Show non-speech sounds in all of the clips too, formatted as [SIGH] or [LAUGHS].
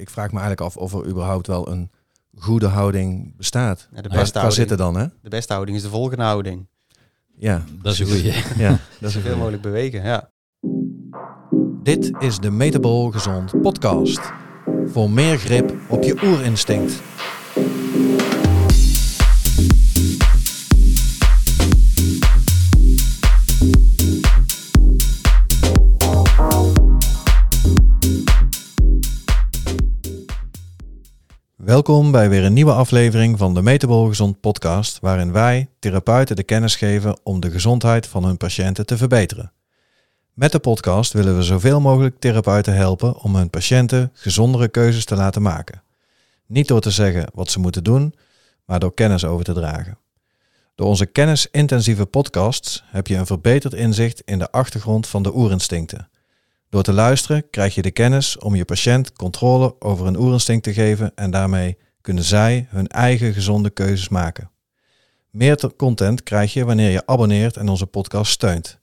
ik vraag me eigenlijk af of er überhaupt wel een goede houding bestaat. Ja, de Waar, beste waar houding, zit het dan, hè? De beste houding is de volgende houding. Ja, Dat is een goeie. ja dat is een Zoveel goeie. mogelijk bewegen, ja. Dit is de Metabol Gezond podcast. Voor meer grip op je oerinstinct. Welkom bij weer een nieuwe aflevering van de Metabol Gezond podcast, waarin wij, therapeuten, de kennis geven om de gezondheid van hun patiënten te verbeteren. Met de podcast willen we zoveel mogelijk therapeuten helpen om hun patiënten gezondere keuzes te laten maken. Niet door te zeggen wat ze moeten doen, maar door kennis over te dragen. Door onze kennisintensieve podcasts heb je een verbeterd inzicht in de achtergrond van de oerinstincten. Door te luisteren krijg je de kennis om je patiënt controle over een oerinstinct te geven en daarmee kunnen zij hun eigen gezonde keuzes maken. Meer te- content krijg je wanneer je abonneert en onze podcast steunt.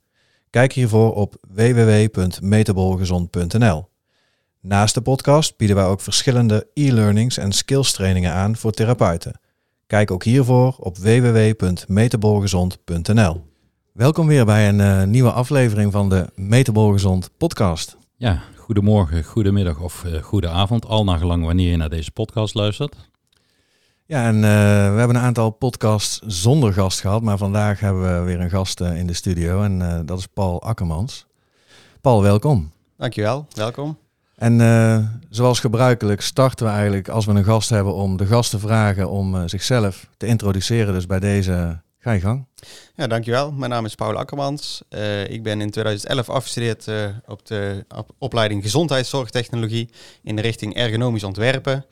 Kijk hiervoor op www.metabolgezond.nl. Naast de podcast bieden wij ook verschillende e-learnings en skills trainingen aan voor therapeuten. Kijk ook hiervoor op www.metabolgezond.nl. Welkom weer bij een eh, nieuwe aflevering van de Metabolgezond podcast. Ja, goedemorgen, goedemiddag of uh, goede avond, al naar gelang wanneer je naar deze podcast luistert. Ja, en eh, we hebben een aantal podcasts zonder gast gehad, maar vandaag hebben we weer een gast in de studio en eh, dat is Paul Akkermans. Paul, welkom. Dankjewel, welkom. En eh, zoals gebruikelijk starten we eigenlijk als we een gast hebben om de gast te vragen om eh, zichzelf te introduceren. Dus bij deze ga je gang. Ja, dankjewel. Mijn naam is Paul Akkermans. Eh, ik ben in 2011 afgestudeerd eh, op de op- opleiding Gezondheidszorgtechnologie in de richting ergonomisch ontwerpen.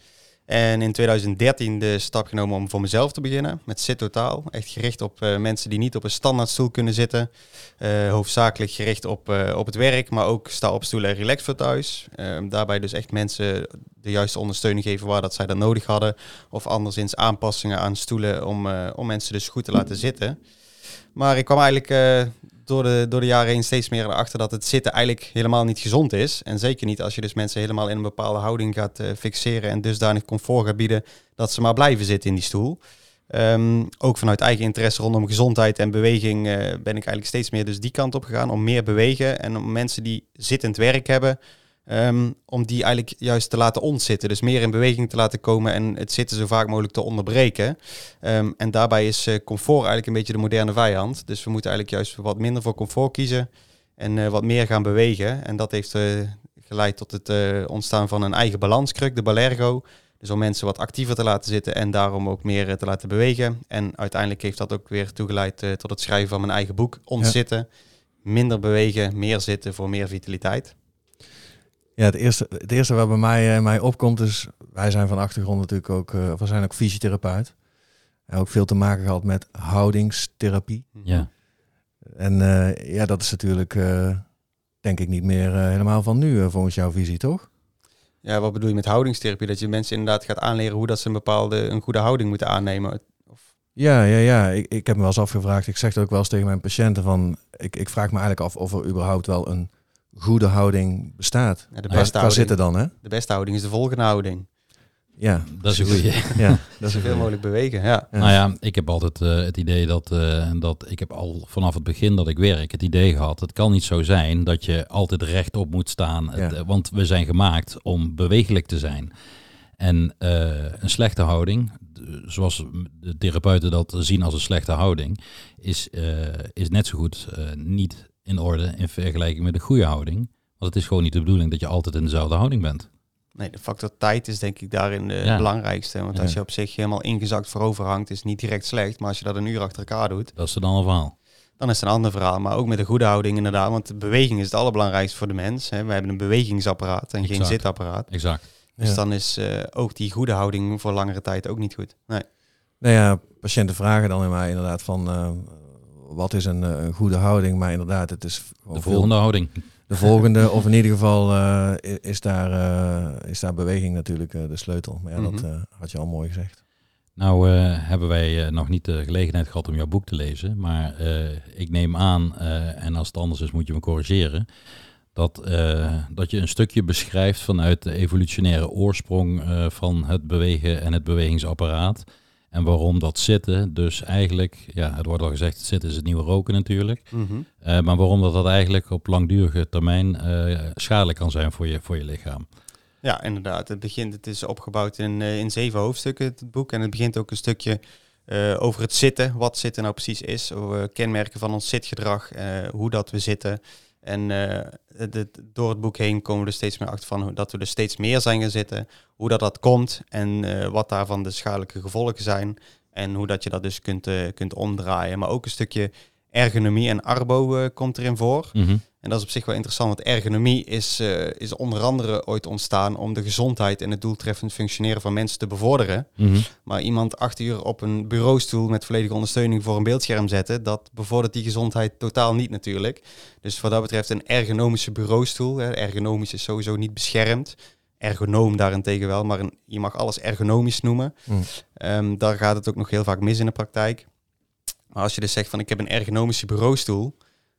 En in 2013 de stap genomen om voor mezelf te beginnen met Sit Totaal. Echt gericht op eh, mensen die niet op een standaardstoel kunnen zitten. Eh, hoofdzakelijk gericht op, eh, op het werk, maar ook sta op stoelen en relax voor thuis. Eh, daarbij dus echt mensen de juiste ondersteuning geven waar dat zij dat nodig hadden. Of anderszins aanpassingen aan stoelen om, om mensen dus goed te laten zitten. Maar ik kwam eigenlijk door, de, door de jaren heen steeds meer erachter dat het zitten eigenlijk helemaal niet gezond is. En zeker niet als je dus mensen helemaal in een bepaalde houding gaat eh, fixeren en dusdanig comfort gaat bieden dat ze maar blijven zitten in die stoel. Ehm, ook vanuit eigen interesse rondom gezondheid en beweging eh, ben ik eigenlijk steeds meer dus die kant op gegaan om meer bewegen en om mensen die zittend werk hebben, ehm, om die eigenlijk juist te laten ontzitten. Dus meer in beweging te laten komen en het zitten zo vaak mogelijk te onderbreken. Ehm, en daarbij is eh, comfort eigenlijk een beetje de moderne vijand. Dus we moeten eigenlijk juist wat minder voor comfort kiezen en eh, wat meer gaan bewegen. En dat heeft eh, geleid tot het ontstaan van een eigen balanskruk, de Balergo. Dus om mensen wat actiever te laten zitten en daarom ook meer te laten bewegen. En uiteindelijk heeft dat ook weer toegeleid tot het schrijven van mijn eigen boek, Ontzitten. Minder bewegen, meer zitten voor meer vitaliteit. Ja, het eerste, het eerste wat bij mij, eh, mij opkomt is, wij zijn van achtergrond natuurlijk ook, eh, we zijn ook fysiotherapeut. En ook veel te maken gehad met houdingstherapie. Ja, En eh, ja, dat is natuurlijk, eh, denk ik, niet meer eh, helemaal van nu, volgens jouw visie, toch? Ja, wat bedoel je met houdingstherapie? Dat je mensen inderdaad gaat aanleren hoe dat ze een bepaalde een goede houding moeten aannemen. Ja, ja, ja. Ik, ik heb me wel eens afgevraagd. Ik zeg het ook wel eens tegen mijn patiënten van, ik, ik vraag me eigenlijk af of er überhaupt wel een goede houding bestaat. Ja, de beste qua houding. zitten dan, hè? De beste houding is de volgende houding. Ja, dat is een goeie. [LAUGHS] ja, dat is een Zoveel goeie. mogelijk bewegen, ja. Ja. Nou ja, ik heb altijd eh, het idee dat, eh, dat ik heb al vanaf het begin dat ik werk het idee gehad, het kan niet zo zijn dat je altijd rechtop moet staan, Het, Ja. eh, want we zijn gemaakt om bewegelijk te zijn. En eh, een slechte houding, zoals de therapeuten dat zien als een slechte houding, is, eh, is net zo goed eh, niet in orde in vergelijking met een goede houding. Want het is gewoon niet de bedoeling dat je altijd in dezelfde houding bent. Nee, de factor tijd is denk ik daarin de Ja. belangrijkste. Want Ja. als je op zich helemaal ingezakt voorover hangt, is het niet direct slecht. Maar als je dat een uur achter elkaar doet, Dat is dan een verhaal. dan is het een ander verhaal. Maar ook met een goede houding inderdaad. Want de beweging is het allerbelangrijkste voor de mens. Hè. We hebben een bewegingsapparaat en geen zitapparaat. Exact. Dus Ja. dan is eh, ook die goede houding voor langere tijd ook niet goed. Nee. Nou ja, patiënten vragen dan in mij inderdaad van, eh, wat is een, eh, een goede houding? Maar inderdaad, het is De veel- volgende houding. [LAUGHS] De volgende, of in ieder geval eh, is, daar, eh, is daar beweging natuurlijk de sleutel. Maar ja, dat Mhm. had je al mooi gezegd. Nou hebben wij nog niet de gelegenheid gehad om jouw boek te lezen, maar ik neem aan, en als het anders is moet je me corrigeren, dat, dat je een stukje beschrijft vanuit de evolutionaire oorsprong van het bewegen en het bewegingsapparaat. En waarom dat zitten, dus eigenlijk, ja, het wordt al gezegd, het zitten is het nieuwe roken natuurlijk. Mhm. Eh, maar waarom dat, dat eigenlijk op langdurige termijn eh, schadelijk kan zijn voor je, voor je lichaam. Ja, inderdaad. Het, begint, het is opgebouwd in, eh, in zeven hoofdstukken, het boek. En het begint ook een stukje over het zitten. Wat zitten nou precies is. Over kenmerken van ons zitgedrag. hoe dat we zitten. En eh, door het boek heen komen we er steeds meer achter van dat we er steeds meer zijn gaan zitten. Hoe dat, dat komt en eh, wat daarvan de schadelijke gevolgen zijn. En hoe dat je dat dus kunt, eh, kunt omdraaien. Maar ook een stukje ergonomie en arbo komt erin voor. Mhm. En dat is op zich wel interessant, want ergonomie is, eh, is onder andere ooit ontstaan om de gezondheid en het doeltreffend functioneren van mensen te bevorderen. Mhm. Maar iemand acht uur op een bureaustoel met volledige ondersteuning voor een beeldscherm zetten, dat bevordert die gezondheid totaal niet natuurlijk. Dus wat dat betreft een ergonomische bureaustoel, hè, ergonomisch is sowieso niet beschermd. Ergonoom daarentegen wel, maar een, je mag alles ergonomisch noemen. Mm. Daar gaat het ook nog heel vaak mis in de praktijk. Maar als je dus zegt van ik heb een ergonomische bureaustoel,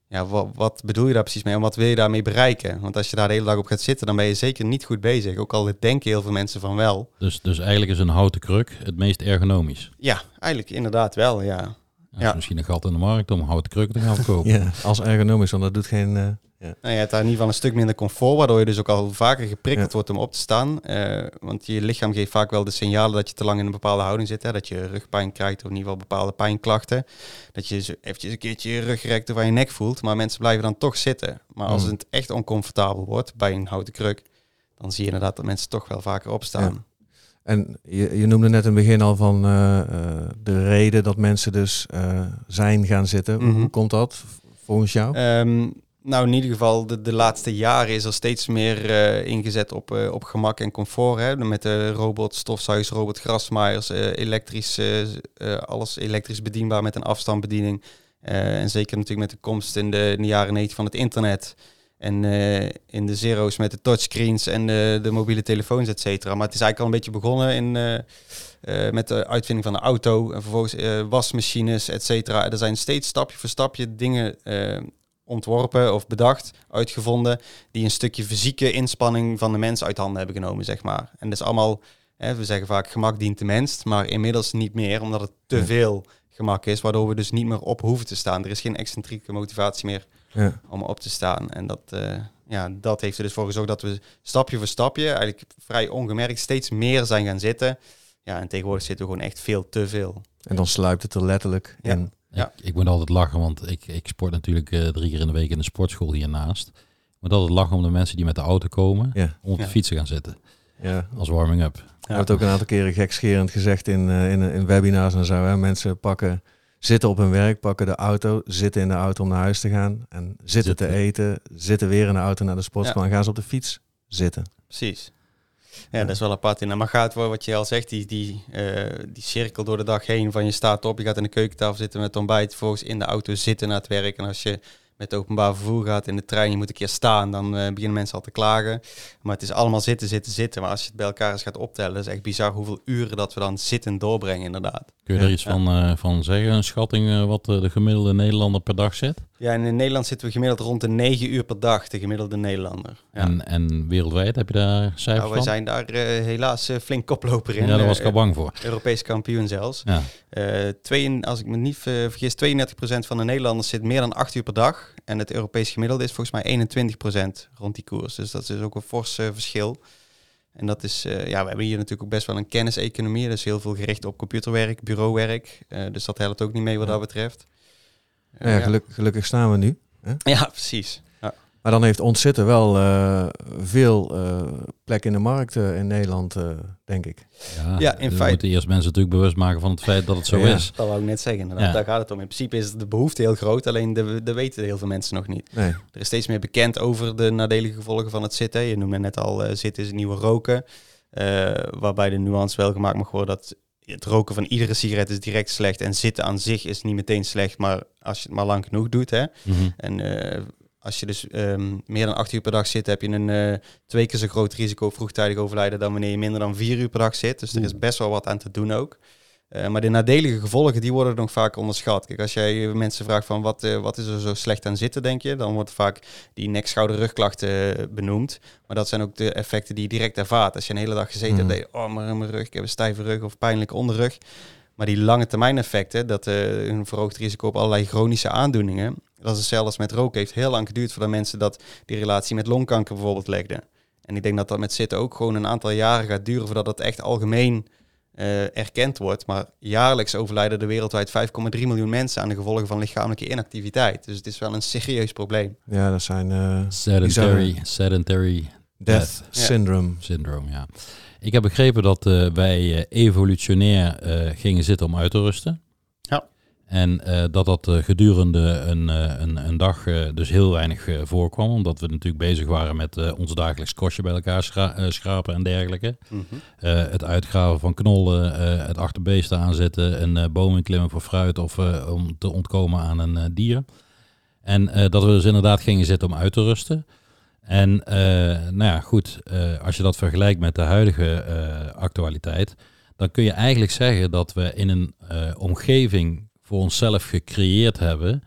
ja, wat, wat bedoel je daar precies mee en wat wil je daarmee bereiken? Want als je daar de hele dag op gaat zitten, dan ben je zeker niet goed bezig. Ook al denken heel veel mensen van wel. Dus, dus eigenlijk is een houten kruk het meest ergonomisch. Ja, eigenlijk inderdaad wel, ja. Ja. is misschien een gat in de markt om een houten kruk te gaan verkopen. [LAUGHS] Ja, als ergonomisch, want dat doet geen... eh, Nou, je hebt daar in ieder geval een stuk minder comfort, waardoor je dus ook al vaker geprikkeld Ja. wordt om op te staan. Eh, want je lichaam geeft vaak wel de signalen dat je te lang in een bepaalde houding zit. Hè? Dat je rugpijn krijgt of in ieder geval bepaalde pijnklachten. Dat je zo eventjes een keertje je rug rekt of aan je nek voelt. Maar mensen blijven dan toch zitten. Maar als Mm. het echt oncomfortabel wordt bij een houten kruk, dan zie je inderdaad dat mensen toch wel vaker opstaan. En je, je noemde net in het begin al van eh, eh, de reden dat mensen dus zijn gaan zitten. Mhm. Hoe komt dat volgens jou? Ehm, nou, in ieder geval, de, de laatste jaren is er steeds meer eh, ingezet op, eh, op gemak en comfort. Hè? Met de robot, stofzuigers, robot, grasmaaiers, eh, elektrisch, alles elektrisch bedienbaar met een afstandsbediening. En zeker natuurlijk met de komst in de, de jaren 90 van het internet. En in de zero's met de touchscreens en de, mobiele telefoons, et cetera. Maar het is eigenlijk al een beetje begonnen in, met de uitvinding van de auto. En vervolgens wasmachines, et cetera. Er zijn steeds stapje voor stapje dingen ontworpen of bedacht, uitgevonden, die een stukje fysieke inspanning van de mens uit handen hebben genomen, zeg maar. En dat is allemaal, hè, we zeggen vaak gemak dient de mens, maar inmiddels niet meer, omdat het te Ja. veel gemak is, waardoor we dus niet meer op hoeven te staan. Er is geen excentrieke motivatie meer Ja. om op te staan. En dat, eh, ja, dat heeft er dus voor gezorgd dat we stapje voor stapje, eigenlijk vrij ongemerkt, steeds meer zijn gaan zitten. Ja, en tegenwoordig zitten we gewoon echt veel te veel. En dan sluipt het er letterlijk Ja. in. Ja. Ik, ik moet altijd lachen, want ik, ik sport natuurlijk eh, drie keer in de week in de sportschool hiernaast. Ik moet altijd lachen om de mensen die met de auto komen Ja. om op Ja. de fietsen gaan zitten. Ja. Als warming-up. Ik heb het ook een aantal keren gekscherend gezegd in, eh, in, in webinars en zo. Hè. Mensen pakken, zitten op hun werk, pakken de auto, zitten in de auto om naar huis te gaan. En zitten, te Zitten. eten, zitten weer in de auto naar de sportschool en gaan ze op de fiets zitten. Precies. Ja, dat is wel apart. in. Maar gaat voor wat je al zegt, die, die, eh, die cirkel door de dag heen van je staat op, je gaat aan de keukentafel zitten met ontbijt, vervolgens in de auto zitten naar het werk. En als je met openbaar vervoer gaat in de trein, je moet een keer staan, dan eh, beginnen mensen al te klagen. Maar het is allemaal zitten, zitten, zitten. Maar als je het bij elkaar eens gaat optellen, is echt bizar hoeveel uren dat we dan zitten doorbrengen inderdaad. Kun je er iets van, eh, van zeggen? Een schatting eh, wat de gemiddelde Nederlander per dag zit? Ja, in Nederland zitten we gemiddeld rond de 9 uur per dag, de gemiddelde Nederlander. Ja. En, en wereldwijd, heb je daar cijfers Nou, wij van? zijn daar eh, helaas flink koploper in. ja, daar was ik al bang voor. Europees kampioen zelfs. Ja. Twee, als ik me niet ver- vergis, 32% van de Nederlanders zit meer dan 8 uur per dag. En het Europees gemiddelde is volgens mij 21% rond die koers. Dus dat is dus ook een fors verschil. En dat is, eh, ja, we hebben hier natuurlijk ook best wel een kenniseconomie. Dus heel veel gericht op computerwerk, bureauwerk. Eh, dus dat helpt ook niet mee wat Ja. dat betreft. Eh, Nou ja, geluk- gelukkig staan we nu. ja, precies. Maar dan heeft ontzitten wel eh, veel eh, plek in de markt eh, in Nederland, eh, denk ik. Ja, Ja, in we feite- moeten eerst mensen natuurlijk bewust maken van het feit dat het zo Ja. is. Dat wou ik net zeggen. Ja. Daar gaat het om. In principe is de behoefte heel groot. Alleen de, de weten heel veel mensen nog niet. Nee. Er is steeds meer bekend over de nadelige gevolgen van het zitten. Je noemde net al, eh, zitten is het nieuwe roken. Eh, waarbij de nuance wel gemaakt mag worden dat het roken van iedere sigaret is direct slecht. En zitten aan zich is niet meteen slecht, maar als je het maar lang genoeg doet. Hè. Mhm. En eh, als je dus ehm, meer dan acht uur per dag zit, heb je een eh, twee keer zo groot risico op vroegtijdig overlijden dan wanneer je minder dan vier uur per dag zit. Dus er is best wel wat aan te doen ook. Eh, maar de nadelige gevolgen, die worden nog vaak onderschat. Kijk, als jij mensen vraagt van wat, eh, wat is er zo slecht aan zitten, denk je, dan wordt vaak die nek, schouder, rugklachten benoemd. Maar dat zijn ook de effecten die je direct ervaart. Als je een hele dag gezeten Mhm. hebt, je, oh, maar mijn rug, ik heb een stijve rug of pijnlijke onderrug. Maar die lange termijn effecten, dat eh, een verhoogd risico op allerlei chronische aandoeningen, dat is hetzelfde als met roken, heeft heel lang geduurd voordat mensen dat die relatie met longkanker bijvoorbeeld legden. En ik denk dat dat met zitten ook gewoon een aantal jaren gaat duren voordat dat echt algemeen eh, erkend wordt. Maar jaarlijks overlijden er wereldwijd 5,3 miljoen mensen aan de gevolgen van lichamelijke inactiviteit. Dus het is wel een serieus probleem. Ja, dat zijn eh, Sedentary, sedentary death syndrome. syndrome, ja. Ik heb begrepen dat eh, wij evolutionair eh, gingen zitten om uit te rusten. En eh, dat dat eh, gedurende een, eh, een, een dag dus heel weinig voorkwam. Omdat we natuurlijk bezig waren met ons dagelijks kostje bij elkaar schra- schrapen en dergelijke. Eh, het uitgraven van knollen, het achterbeesten aanzetten, een boom inklimmen voor fruit of om te ontkomen aan een dier. En dat we dus inderdaad gingen zitten om uit te rusten. En nou ja, goed, als je dat vergelijkt met de huidige actualiteit, dan kun je eigenlijk zeggen dat we in een omgeving voor onszelf gecreëerd hebben,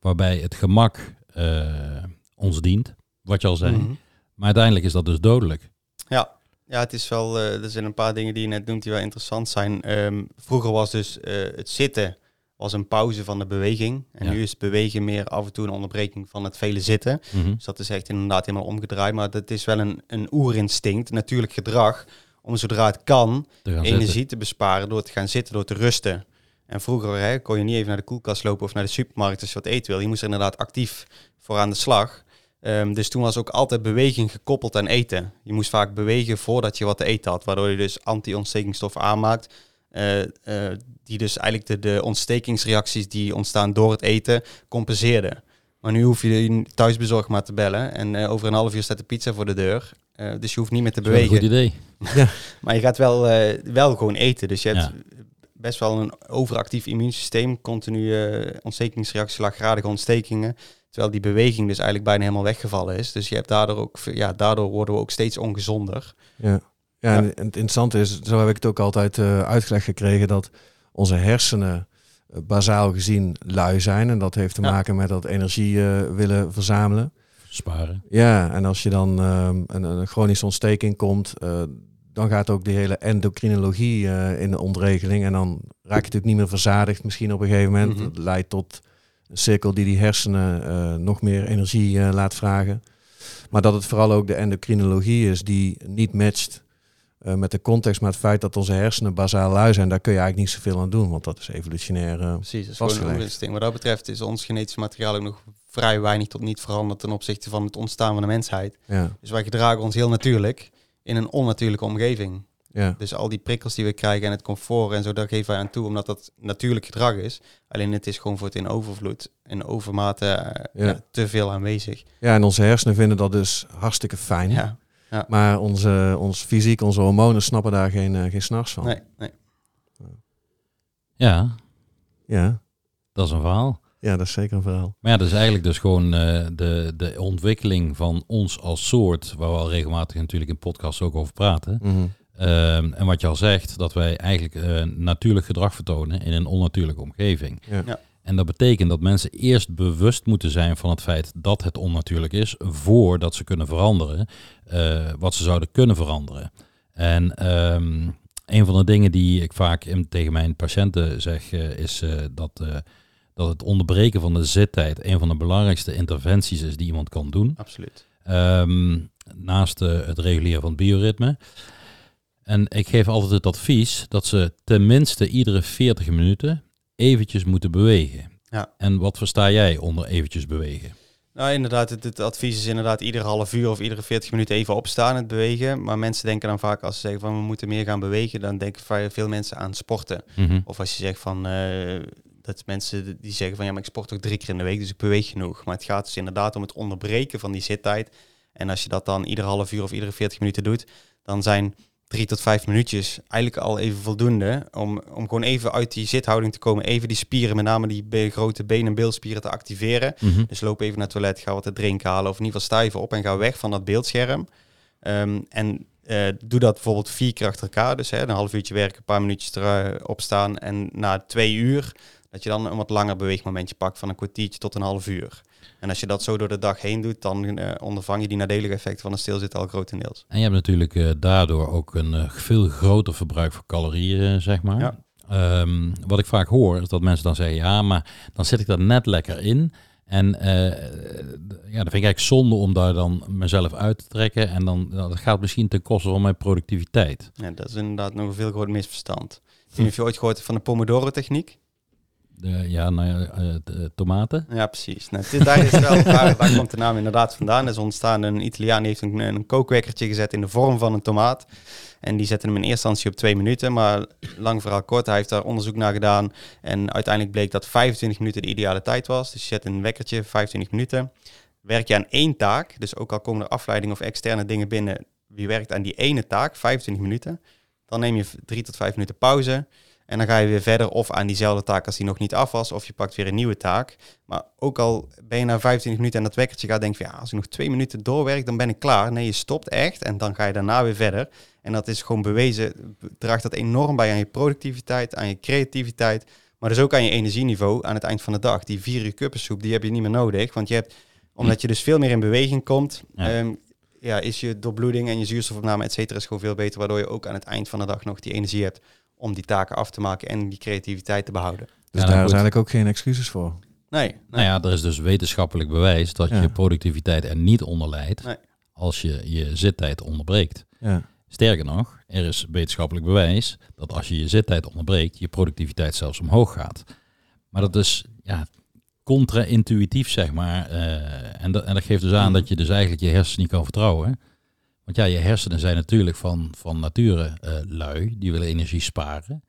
waarbij het gemak eh, ons dient, wat je al zei. Mhm. Maar uiteindelijk is dat dus dodelijk. Ja. ja, het is wel. eh, er zijn een paar dingen die je net noemt die wel interessant zijn. Ehm, vroeger was dus eh, het zitten was een pauze van de beweging. En Ja. nu is bewegen meer af en toe een onderbreking van het vele zitten. Mhm. Dus dat is echt inderdaad helemaal omgedraaid. Maar dat is wel een, een oerinstinct, natuurlijk gedrag, om zodra het kan, Te energie zitten. te besparen door te gaan zitten, door te rusten. En vroeger hè, kon je niet even naar de koelkast lopen of naar de supermarkt als je wat eten wil. Je moest er inderdaad actief voor aan de slag. Ehm, dus toen was ook altijd beweging gekoppeld aan eten. Je moest vaak bewegen voordat je wat te eten had, waardoor je dus anti-ontstekingsstoffen aanmaakt. eh, eh, die dus eigenlijk de, de ontstekingsreacties die ontstaan door het eten compenseerden. Maar nu hoef je thuisbezorgd maar te bellen en eh, over een half uur staat de pizza voor de deur. Dus je hoeft niet meer te wel een bewegen. goed idee. [LAUGHS] Maar je gaat wel, wel gewoon eten. Dus je hebt Ja. Best wel een overactief immuunsysteem. Continu eh ontstekingsreacties, laaggradige ontstekingen. Terwijl die beweging dus eigenlijk bijna helemaal weggevallen is. Dus je hebt daardoor ook, ja, daardoor worden we ook steeds ongezonder. Ja, ja, En, en het interessante is, zo heb ik het ook altijd eh, uitgelegd gekregen, dat onze hersenen eh, bazaal gezien lui zijn. En dat heeft te Ja. maken met dat energie willen verzamelen. Sparen. Ja, en als je dan ehm, een, een chronische ontsteking komt, eh, dan gaat ook die hele endocrinologie eh, in de ontregeling. En dan raak je natuurlijk niet meer verzadigd misschien op een gegeven moment. Mhm. Dat leidt tot een cirkel die die hersenen eh, nog meer energie eh, laat vragen. Maar dat het vooral ook de endocrinologie is die niet matcht met de context. Maar het feit dat onze hersenen bazaal lui zijn, daar kun je eigenlijk niet zoveel aan doen. Want dat is evolutionair. Precies, dat is gewoon een Vastgelegd. oerinstinct. Wat dat betreft is ons genetisch materiaal ook nog vrij weinig tot niet veranderd ten opzichte van het ontstaan van de mensheid. ja, Dus wij gedragen ons heel natuurlijk in een onnatuurlijke omgeving. ja. Dus al die prikkels die we krijgen en het comfort en zo, daar geven wij aan toe, omdat dat natuurlijk gedrag is. Alleen het is gewoon voor het in overvloed, in overmate eh, Ja. ja, te veel aanwezig. ja, en onze hersenen vinden dat dus hartstikke fijn. Ja, Maar onze, ons fysiek, onze hormonen snappen daar geen, eh, geen s'nachts van. nee, nee. Ja, Ja. dat is een verhaal. Ja, dat is zeker een verhaal. Maar ja, dat is eigenlijk dus gewoon eh, de, de ontwikkeling van ons als soort, waar we al regelmatig natuurlijk in podcasts ook over praten. Mhm. Ehm, en wat je al zegt, dat wij eigenlijk eh, natuurlijk gedrag vertonen in een onnatuurlijke omgeving. Ja. Ja. En dat betekent dat mensen eerst bewust moeten zijn van het feit dat het onnatuurlijk is, voordat ze kunnen veranderen eh, wat ze zouden kunnen veranderen. En ehm, een van de dingen die ik vaak in, tegen mijn patiënten zeg, is eh, dat, eh, dat het onderbreken van de zittijd een van de belangrijkste interventies is die iemand kan doen. absoluut. Ehm, naast eh, het reguleren van het bioritme. En ik geef altijd het advies dat ze tenminste iedere 40 minuten eventjes moeten bewegen. Ja. En wat versta jij onder eventjes bewegen? Nou, inderdaad, het, het advies is inderdaad iedere half uur of iedere 40 minuten even opstaan, het bewegen. Maar mensen denken dan vaak als ze zeggen van we moeten meer gaan bewegen, dan denken veel mensen aan sporten. Mhm. Of als je zegt van, eh, dat mensen die zeggen van ja, maar ik sport ook drie keer in de week, dus ik beweeg genoeg. Maar het gaat dus inderdaad om het onderbreken van die zittijd. En als je dat dan ieder half uur of iedere 40 minuten doet, dan zijn drie tot vijf minuutjes eigenlijk al even voldoende om, om gewoon even uit die zithouding te komen. Even die spieren, met name die grote been- en beelspieren te activeren. Mhm. Dus loop even naar het toilet, ga wat te drinken halen of in ieder geval sta even op en ga weg van dat beeldscherm. Ehm, en eh, doe dat bijvoorbeeld vier keer achter elkaar. Dus hè, een half uurtje werken, een paar minuutjes erop staan. En na twee uur, dat je dan een wat langer beweegmomentje pakt van een kwartiertje tot een half uur. En als je dat zo door de dag heen doet, dan uh, ondervang je die nadelige effecten van een stilzitten al grotendeels. En je hebt natuurlijk uh, daardoor ook een uh, veel groter verbruik van calorieën, zeg maar. Ja. Um, wat ik vaak hoor, is dat mensen dan zeggen, ja, maar dan zit ik dat net lekker in. En ja, dat vind ik eigenlijk zonde om daar dan mezelf uit te trekken. En dan dat gaat misschien ten koste van mijn productiviteit. Ja, dat is inderdaad nog een veel groot misverstand. Ik weet niet of je ooit gehoord hebt van de Pomodoro-techniek. De, ja, nou ja, de tomaten. Ja, precies. Nou, het, daar, is wel, [LAUGHS] daar, daar, komt de naam inderdaad vandaan. Er is ontstaan, een Italiaan die heeft een, een kookwekkertje gezet in de vorm van een tomaat. En die zette hem in eerste instantie op twee minuten. Maar lang vooral kort, hij heeft daar onderzoek naar gedaan. En uiteindelijk bleek dat 25 minuten de ideale tijd was. Dus je zet een wekkertje, 25 minuten. Werk je aan één taak, dus ook al komen er afleidingen of externe dingen binnen. Wie werkt aan die ene taak, 25 minuten. Dan neem je drie tot vijf minuten pauze. En dan ga je weer verder of aan diezelfde taak als die nog niet af was, of je pakt weer een nieuwe taak. Maar ook al ben je na 25 minuten en dat wekkertje gaat, denk je, ja, als ik nog twee minuten doorwerk, dan ben ik klaar. Nee, je stopt echt en dan ga je daarna weer verder. En dat is gewoon bewezen, draagt dat enorm bij aan je productiviteit, aan je creativiteit, maar dus ook aan je energieniveau aan het eind van de dag. Die vier uur kuppensoep, die heb je niet meer nodig, want je hebt, omdat je dus veel meer in beweging komt, Ja. ehm, ja, is je doorbloeding en je zuurstofopname, et cetera, is gewoon veel beter, waardoor je ook aan het eind van de dag nog die energie hebt om die taken af te maken en die creativiteit te behouden. Dus Ja, nou daar is eigenlijk ook geen excuses voor. Nee, nee. Nou ja, er is dus wetenschappelijk bewijs dat Ja. je productiviteit er niet onder leidt Nee. als je je zittijd onderbreekt. Ja. Sterker nog, er is wetenschappelijk bewijs dat als je je zittijd onderbreekt, je productiviteit zelfs omhoog gaat. Maar dat is ja, contra-intuïtief, zeg maar. eh, en, dat, en dat geeft dus aan Mhm. dat je dus eigenlijk je hersenen niet kan vertrouwen. Want ja, je hersenen zijn natuurlijk van, van nature eh, lui, die willen energie sparen.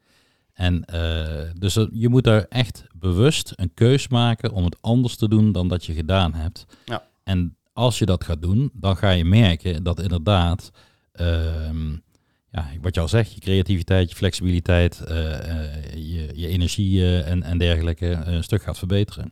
En eh, dus je moet daar echt bewust een keus maken om het anders te doen dan dat je gedaan hebt. Ja. En als je dat gaat doen, dan ga je merken dat inderdaad, ehm, ja, wat je al zegt, je creativiteit, je flexibiliteit, eh, je, je energie en, en dergelijke een stuk gaat verbeteren.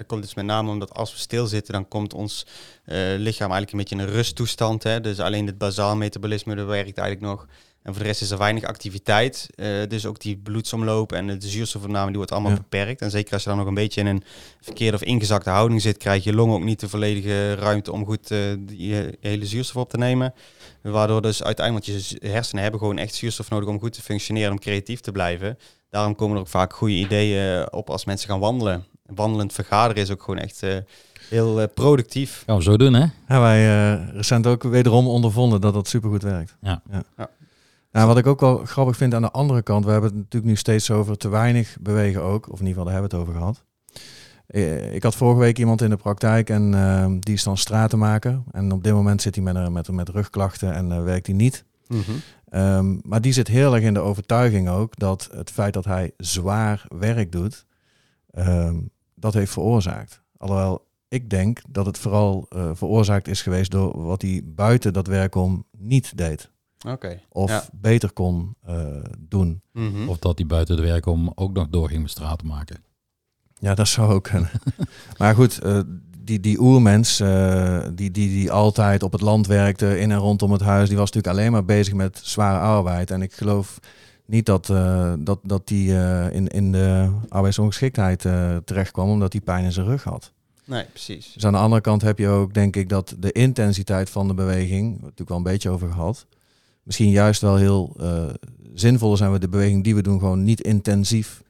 Dat komt dus met name omdat als we stilzitten, dan komt ons eh, lichaam eigenlijk een beetje in een rusttoestand. Hè? Dus alleen het bazaal metabolisme dat werkt eigenlijk nog. En voor de rest is er weinig activiteit. Eh, dus ook die bloedsomloop en de zuurstofopname die wordt allemaal Ja. beperkt. En zeker als je dan nog een beetje in een verkeerde of ingezakte houding zit, krijg je longen ook niet de volledige ruimte om goed die eh, hele zuurstof op te nemen. Waardoor dus uiteindelijk, want je hersenen hebben gewoon echt zuurstof nodig om goed te functioneren, om creatief te blijven. Daarom komen er ook vaak goede ideeën op als mensen gaan wandelen. Wandelend vergaderen is ook gewoon echt eh, heel eh, productief. Gaan we zo doen, hè? Ja, wij eh, recent ook wederom ondervonden dat dat supergoed werkt. Ja. ja. Ja. Nou, wat ik ook wel grappig vind aan de andere kant, we hebben het natuurlijk nu steeds over te weinig bewegen ook, of in ieder geval daar hebben we het over gehad. Eh, Ik had vorige week iemand in de praktijk en eh, die is dan stratenmaker. En op dit moment zit hij met, een- met, met rugklachten en eh, werkt hij niet. Ehm, maar die zit heel erg in de overtuiging ook dat het feit dat hij zwaar werk doet, ehm, dat heeft veroorzaakt. Alhoewel ik denk dat het vooral eh, veroorzaakt is geweest door wat hij buiten dat werk om niet deed. Oké. Of Ja. beter kon eh, doen. Mhm. Of dat hij buiten de werk om ook nog doorging met straat te maken. Ja, dat zou ook kunnen. [LAUGHS] maar goed, eh, die, die oermens eh, die, die, die altijd op het land werkte, in en rondom het huis, die was natuurlijk alleen maar bezig met zware arbeid. En ik geloof niet dat, eh, dat, dat die eh, in, in de arbeidsongeschiktheid eh terecht kwam, omdat hij pijn in zijn rug had. Nee, precies. Dus aan de andere kant heb je ook, denk ik, dat de intensiteit van de beweging, we natuurlijk wel een beetje over gehad, misschien juist wel heel zinvol en we de beweging die we doen gewoon niet intensief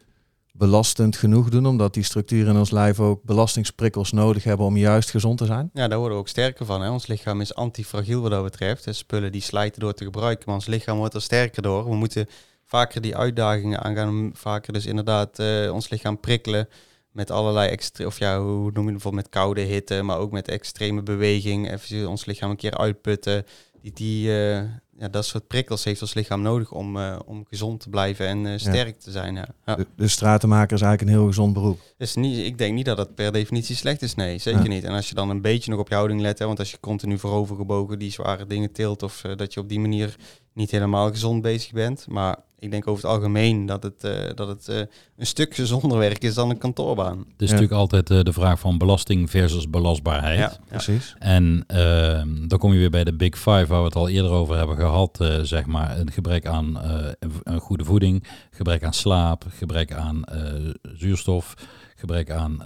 belastend genoeg doen, omdat die structuren in ons lijf ook belastingsprikkels nodig hebben om juist gezond te zijn. Ja, daar worden we ook sterker van. Hè? Ons lichaam is antifragiel wat dat betreft. Spullen die slijten door te gebruiken, maar ons lichaam wordt er sterker door. We moeten vaker die uitdagingen aangaan, vaker dus inderdaad eh, ons lichaam prikkelen met allerlei extra, of ja, hoe noem je het bijvoorbeeld met koude hitte, maar ook met extreme beweging. Even ons lichaam een keer uitputten. Die, die, eh, ja, dat soort prikkels heeft ons lichaam nodig om, eh, om gezond te blijven en eh, sterk te zijn. Ja. Ja. De, de stratenmaker is eigenlijk een heel gezond beroep. Dus niet, ik denk niet dat dat per definitie slecht is. Nee, zeker Ja. niet. En als je dan een beetje nog op je houding let, hè, want als je continu voorover gebogen die zware dingen tilt, of eh, dat je op die manier niet helemaal gezond bezig bent. Maar ik denk over het algemeen dat het, eh, dat het eh, een stuk gezonder werk is dan een kantoorbaan. Het is Ja. natuurlijk altijd eh, de vraag van belasting versus belastbaarheid. Ja, ja. Precies. En ehm, dan kom je weer bij de Big Five, waar we het al eerder over hebben gehad. Eh, zeg maar, een gebrek aan eh, een, goede voeding, gebrek aan slaap, gebrek aan eh, zuurstof, gebrek aan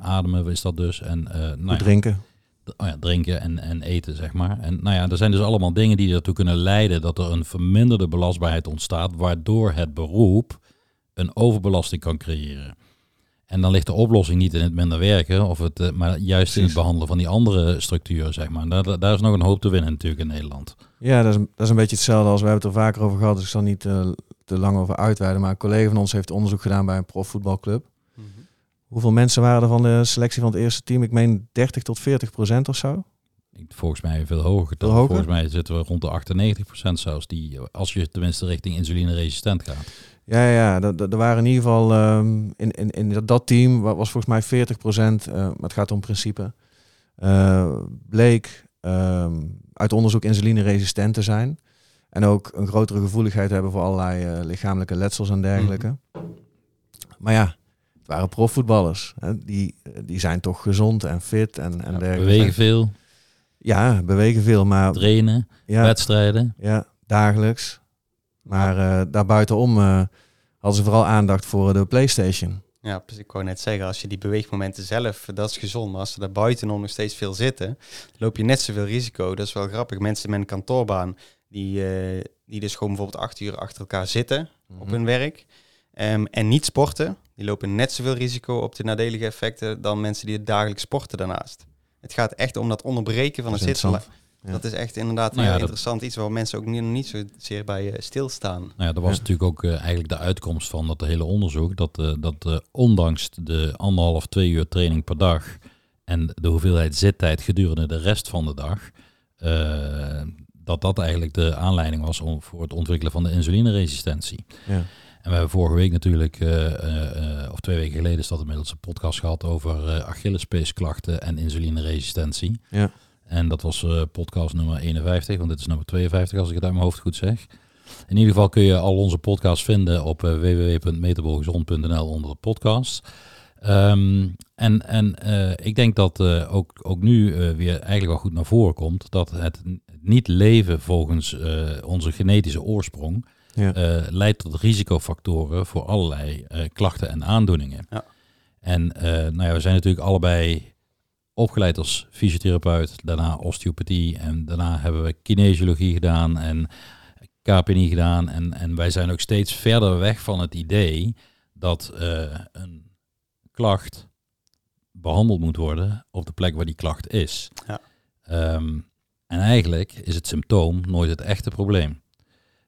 ademen, is dat dus. En nou drinken. oh ja, drinken en, en eten, zeg maar. En nou ja, er zijn dus allemaal dingen die ertoe kunnen leiden dat er een verminderde belastbaarheid ontstaat, waardoor het beroep een overbelasting kan creëren. En dan ligt de oplossing niet in het minder werken, of het, maar juist in het behandelen van die andere structuren, zeg maar. Daar, daar is nog een hoop te winnen natuurlijk in Nederland. Ja, dat is, een- dat is een beetje hetzelfde als we hebben het er vaker over gehad. Dus ik zal niet eh, te lang over uitweiden. Maar een collega van ons heeft onderzoek gedaan bij een profvoetbalclub. Mhm. Hoeveel mensen waren er van de selectie van het eerste team? Ik meen 30 tot 40 procent of zo. Volgens mij veel hoger. Veel hoger? Volgens mij zitten we rond de 98% zelfs, die, eh, als je tenminste richting insulineresistent gaat. Ja, ja, er waren in ieder geval ehm, in, in, in dat, dat team wa- was volgens mij 40 procent, maar het gaat om principe, eh, bleek ehm, uit onderzoek insulineresistent te zijn. En ook een grotere gevoeligheid hebben voor allerlei eh, lichamelijke letsels en dergelijke. Maar ja, het waren profvoetballers. Hè? Die, die zijn toch gezond en fit en, en Ja, dergelijke. bewegen veel, Ja, bewegen veel, maar trainen, ja, wedstrijden. ja, dagelijks. Maar eh daarbuitenom eh hadden ze vooral aandacht voor de PlayStation. Ja, dus ik wou net zeggen, als je die beweegmomenten zelf, dat is gezond. Maar als ze daar buitenom nog steeds veel zitten, loop je net zoveel risico. Dat is wel grappig. Mensen met een kantoorbaan, die, eh, die dus gewoon bijvoorbeeld acht uur achter elkaar zitten op hun werk. ehm, en niet sporten, die lopen net zoveel risico op de nadelige effecten dan mensen die het dagelijks sporten daarnaast. Het gaat echt om dat onderbreken van Dat het zitten. Ja. Dat is echt inderdaad Nou ja, heel dat- interessant. Iets waar mensen ook niet, niet zozeer bij eh, stilstaan. Nou ja, dat was Ja. natuurlijk ook eh, eigenlijk de uitkomst van dat hele onderzoek. Dat, eh, dat eh, ondanks de anderhalf, twee uur training per dag en de hoeveelheid zittijd gedurende de rest van de dag, dat dat eigenlijk de aanleiding was om, voor het ontwikkelen van de insulineresistentie. Ja. En we hebben vorige week natuurlijk, eh, eh, eh, of twee weken geleden is dat inmiddels een podcast gehad over eh Achillespeesklachten en insulineresistentie. Ja. En dat was eh, podcast nummer 51, want dit is nummer 52 als ik het uit mijn hoofd goed zeg. In ieder geval kun je al onze podcasts vinden op uh, www.metabolgezond.nl onder de podcast. Ehm, en en uh, ik denk dat ook, ook nu weer eigenlijk wel goed naar voren komt dat het niet leven volgens onze genetische oorsprong Ja. leidt tot risicofactoren voor allerlei klachten en aandoeningen. Ja. En nou ja, we zijn natuurlijk allebei opgeleid als fysiotherapeut, daarna osteopathie en daarna hebben we kinesiologie gedaan en KPNI gedaan. En, en wij zijn ook steeds verder weg van het idee dat uh, een klacht behandeld moet worden op de plek waar die klacht is. Ja. Um, en eigenlijk is het symptoom nooit het echte probleem.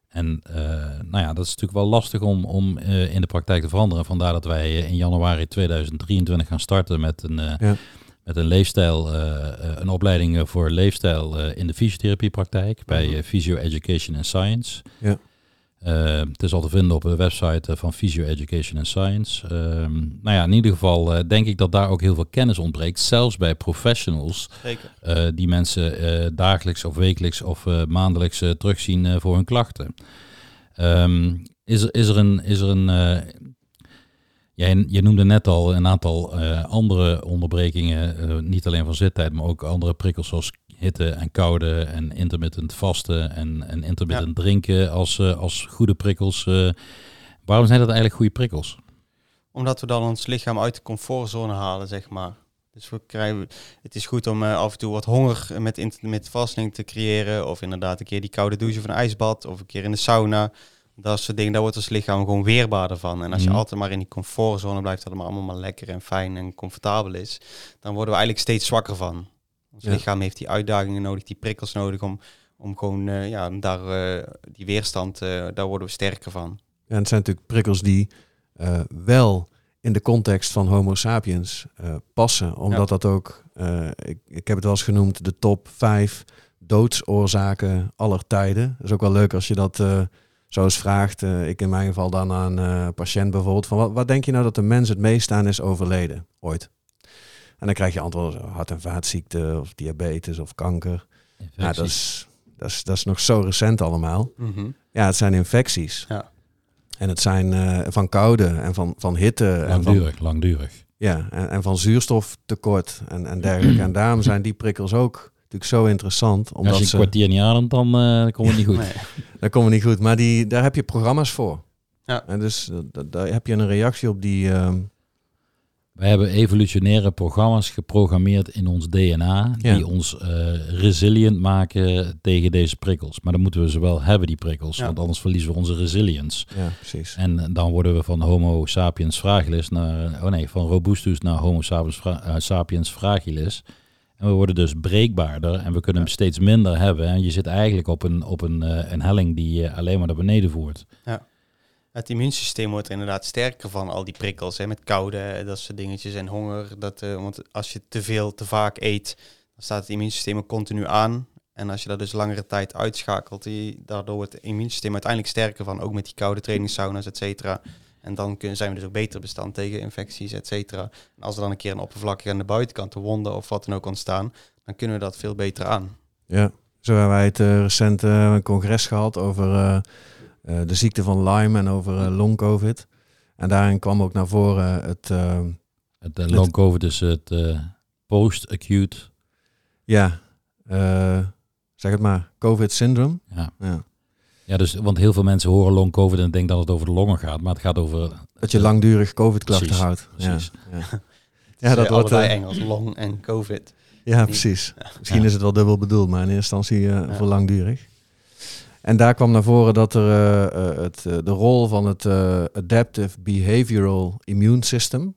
En uh, nou ja, dat is natuurlijk wel lastig om, om uh, in de praktijk te veranderen. Vandaar dat wij in januari 2023 gaan starten met een, ja. Met een leefstijl, een opleiding voor leefstijl in de fysiotherapiepraktijk bij uh, Physio Education and Science. Ja. Het is al te vinden op de website van Physio Education and Science. Uh, nou ja, in ieder geval denk ik dat daar ook heel veel kennis ontbreekt. Zelfs bij professionals uh, die mensen dagelijks of wekelijks of maandelijks terugzien voor hun klachten. Um, is, er, is er een... Is er een Jij, je noemde net al een aantal uh, andere onderbrekingen, uh, niet alleen van zittijd, maar ook andere prikkels zoals hitte en koude en intermittent vasten en, en intermittent ja. drinken als, uh, als goede prikkels. waarom zijn dat eigenlijk goede prikkels? Omdat we dan ons lichaam uit de comfortzone halen, zeg maar. Dus we krijgen, het is goed om af en toe wat honger met intermittent fasting te creëren. Of inderdaad een keer die koude douche of een ijsbad. Of een keer in de sauna. Dat soort dingen, daar wordt ons lichaam gewoon weerbaarder van. En als je Mhm. altijd maar in die comfortzone blijft, dat het maar allemaal maar lekker en fijn en comfortabel is, dan worden we eigenlijk steeds zwakker van. Ons Ja. lichaam heeft die uitdagingen nodig, die prikkels nodig om, om gewoon eh, ja, daar, eh, die weerstand, eh, daar worden we sterker van. En het zijn natuurlijk prikkels die wel in de context van Homo sapiens passen. Omdat dat ook, ik, ik heb het wel eens genoemd, de top 5 doodsoorzaken aller tijden. Dat is ook wel leuk als je dat zo eens vraagt. Uh, ik in mijn geval dan aan een patiënt bijvoorbeeld. Van wat, wat denk je nou dat de mens het meest aan is overleden ooit? En dan krijg je antwoorden hart- en vaatziekte of diabetes of kanker. Ja, dat is, dat, is, dat is nog zo recent allemaal. Mhm. Ja, het zijn infecties. Ja. En het zijn uh, van koude en van, van hitte. Langdurig, en van, langdurig. Ja, en, en van zuurstoftekort en, en dergelijke. [CLEARS THROAT] en daarom zijn die prikkels ook natuurlijk zo interessant. Omdat Als je een ze, kwartier niet ademt, dan uh, komt het niet goed. Nee. [LAUGHS] dat komt niet goed. Maar die, daar heb je programma's voor. Ja. En dus dat- daar heb je een reactie op die... ehm, Wij hebben evolutionaire programma's geprogrammeerd in ons DNA Ja. die ons eh, resilient maken tegen deze prikkels. Maar dan moeten we ze wel hebben, die prikkels, Ja. want anders verliezen we onze resilience. ja, precies. En dan worden we van Homo sapiens fragilis naar, oh nee, van robustus naar Homo sapiens, fra- eh, sapiens fragilis. En we worden dus breekbaarder en we kunnen hem steeds minder hebben. En je zit eigenlijk op een, op een, eh, een helling die je alleen maar naar beneden voert. Het immuunsysteem wordt er inderdaad sterker van al die prikkels, hè, met koude, eh, dat soort dingetjes en honger. Dat, eh, want als je te veel, te vaak eet, dan staat het immuunsysteem continu aan. En als je dat dus langere tijd uitschakelt, die, daardoor wordt het immuunsysteem uiteindelijk sterker van, ook met die koude trainingssauna's, et cetera. En dan kunnen, zijn we dus ook beter bestand tegen infecties, et cetera. En als er dan een keer een oppervlakkig aan de buitenkant, de wonden of wat dan ook ontstaan, dan kunnen we dat veel beter aan. Ja, zo hebben wij het eh, recent eh, een congres gehad over eh, eh, de ziekte van Lyme en over eh, long covid. En daarin kwam ook naar voren het, Het uh, long covid is het eh, post-acute. ja, eh, zeg het maar, covid syndrome. Ja. Ja. Ja, dus want heel veel mensen horen long covid en denken dat het over de longen gaat, maar het gaat over Dat je langdurig covid-klachten houdt. precies. Ja, [LAUGHS] [LAUGHS] ja. Dat wordt, eh, Engels, long en covid. ja, precies. Misschien Ja. is het wel dubbel bedoeld, maar in eerste instantie eh, Ja. voor langdurig. En daar kwam naar voren dat er eh, het, de rol van het Adaptive Behavioral Immune System,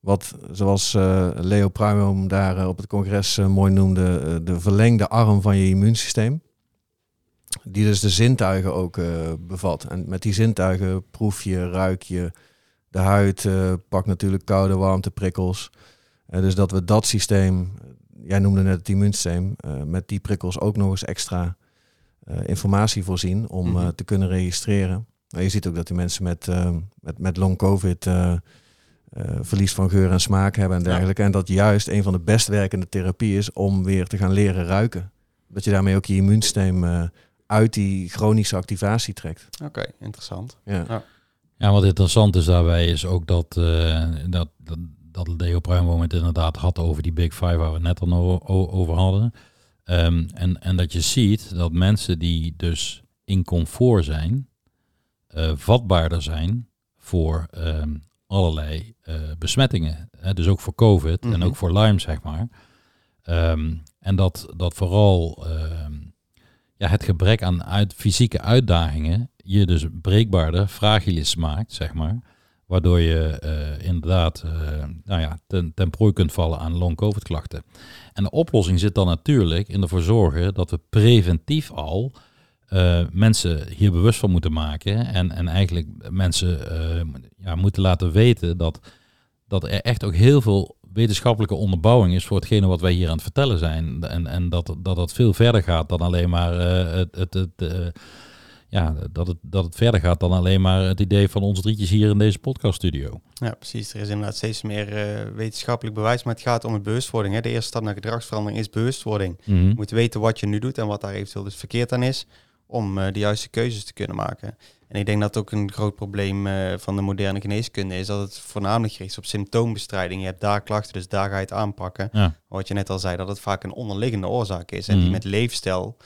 wat zoals eh, Leo Pruimboom daar op het congres mooi noemde, de verlengde arm van je immuunsysteem, die dus de zintuigen ook eh, bevat. En met die zintuigen proef je, ruik je, de huid eh, pakt natuurlijk koude warmte prikkels. Eh, dus dat we dat systeem, jij noemde net het immuunsysteem, met die prikkels ook nog eens extra informatie voorzien om Mhm. te kunnen registreren. Maar je ziet ook dat die mensen met, met, met long covid verlies van geur en smaak hebben en Ja. dergelijke. En dat juist een van de best werkende therapieën is om weer te gaan leren ruiken. Dat je daarmee ook je immuunsysteem uit die chronische activatie trekt. Oké, interessant. Ja. Ja, wat interessant is daarbij is ook dat, eh, dat, dat, dat Leo Pruimboom het inderdaad had over die Big Five waar we net al over hadden. Ehm, en, en dat je ziet dat mensen die dus in comfort zijn, eh, vatbaarder zijn voor ehm, allerlei eh, besmettingen. Hè, dus ook voor COVID en Mhm. ook voor Lyme, zeg maar. Ehm, en dat, dat vooral ehm, ja, het gebrek aan uit, fysieke uitdagingen je dus breekbaarder, fragilis maakt, zeg maar. Waardoor je eh, inderdaad eh, nou ja, ten, ten prooi kunt vallen aan long-covid klachten. En de oplossing zit dan natuurlijk in ervoor zorgen dat we preventief al eh, mensen hier bewust van moeten maken. En, en eigenlijk mensen ja, moeten laten weten dat, dat er echt ook heel veel wetenschappelijke onderbouwing is voor hetgene wat wij hier aan het vertellen zijn. En, en dat, dat dat veel verder gaat dan alleen maar eh, het, het, het, eh, ja, dat, het, dat het verder gaat dan alleen maar het idee van ons drietjes hier in deze podcaststudio. Ja, precies. Er is inderdaad steeds meer eh, wetenschappelijk bewijs, maar het gaat om het bewustwording. Hè. De eerste stap naar gedragsverandering is bewustwording. Je moet weten wat je nu doet en wat daar eventueel dus verkeerd aan is, om de juiste keuzes te kunnen maken. En ik denk dat ook een groot probleem eh, van de moderne geneeskunde is dat het voornamelijk gericht is op symptoombestrijding. Je hebt daar klachten, dus daar ga je het aanpakken. Ja. Wat je net al zei, dat het vaak een onderliggende oorzaak is en die Mhm. met leefstijl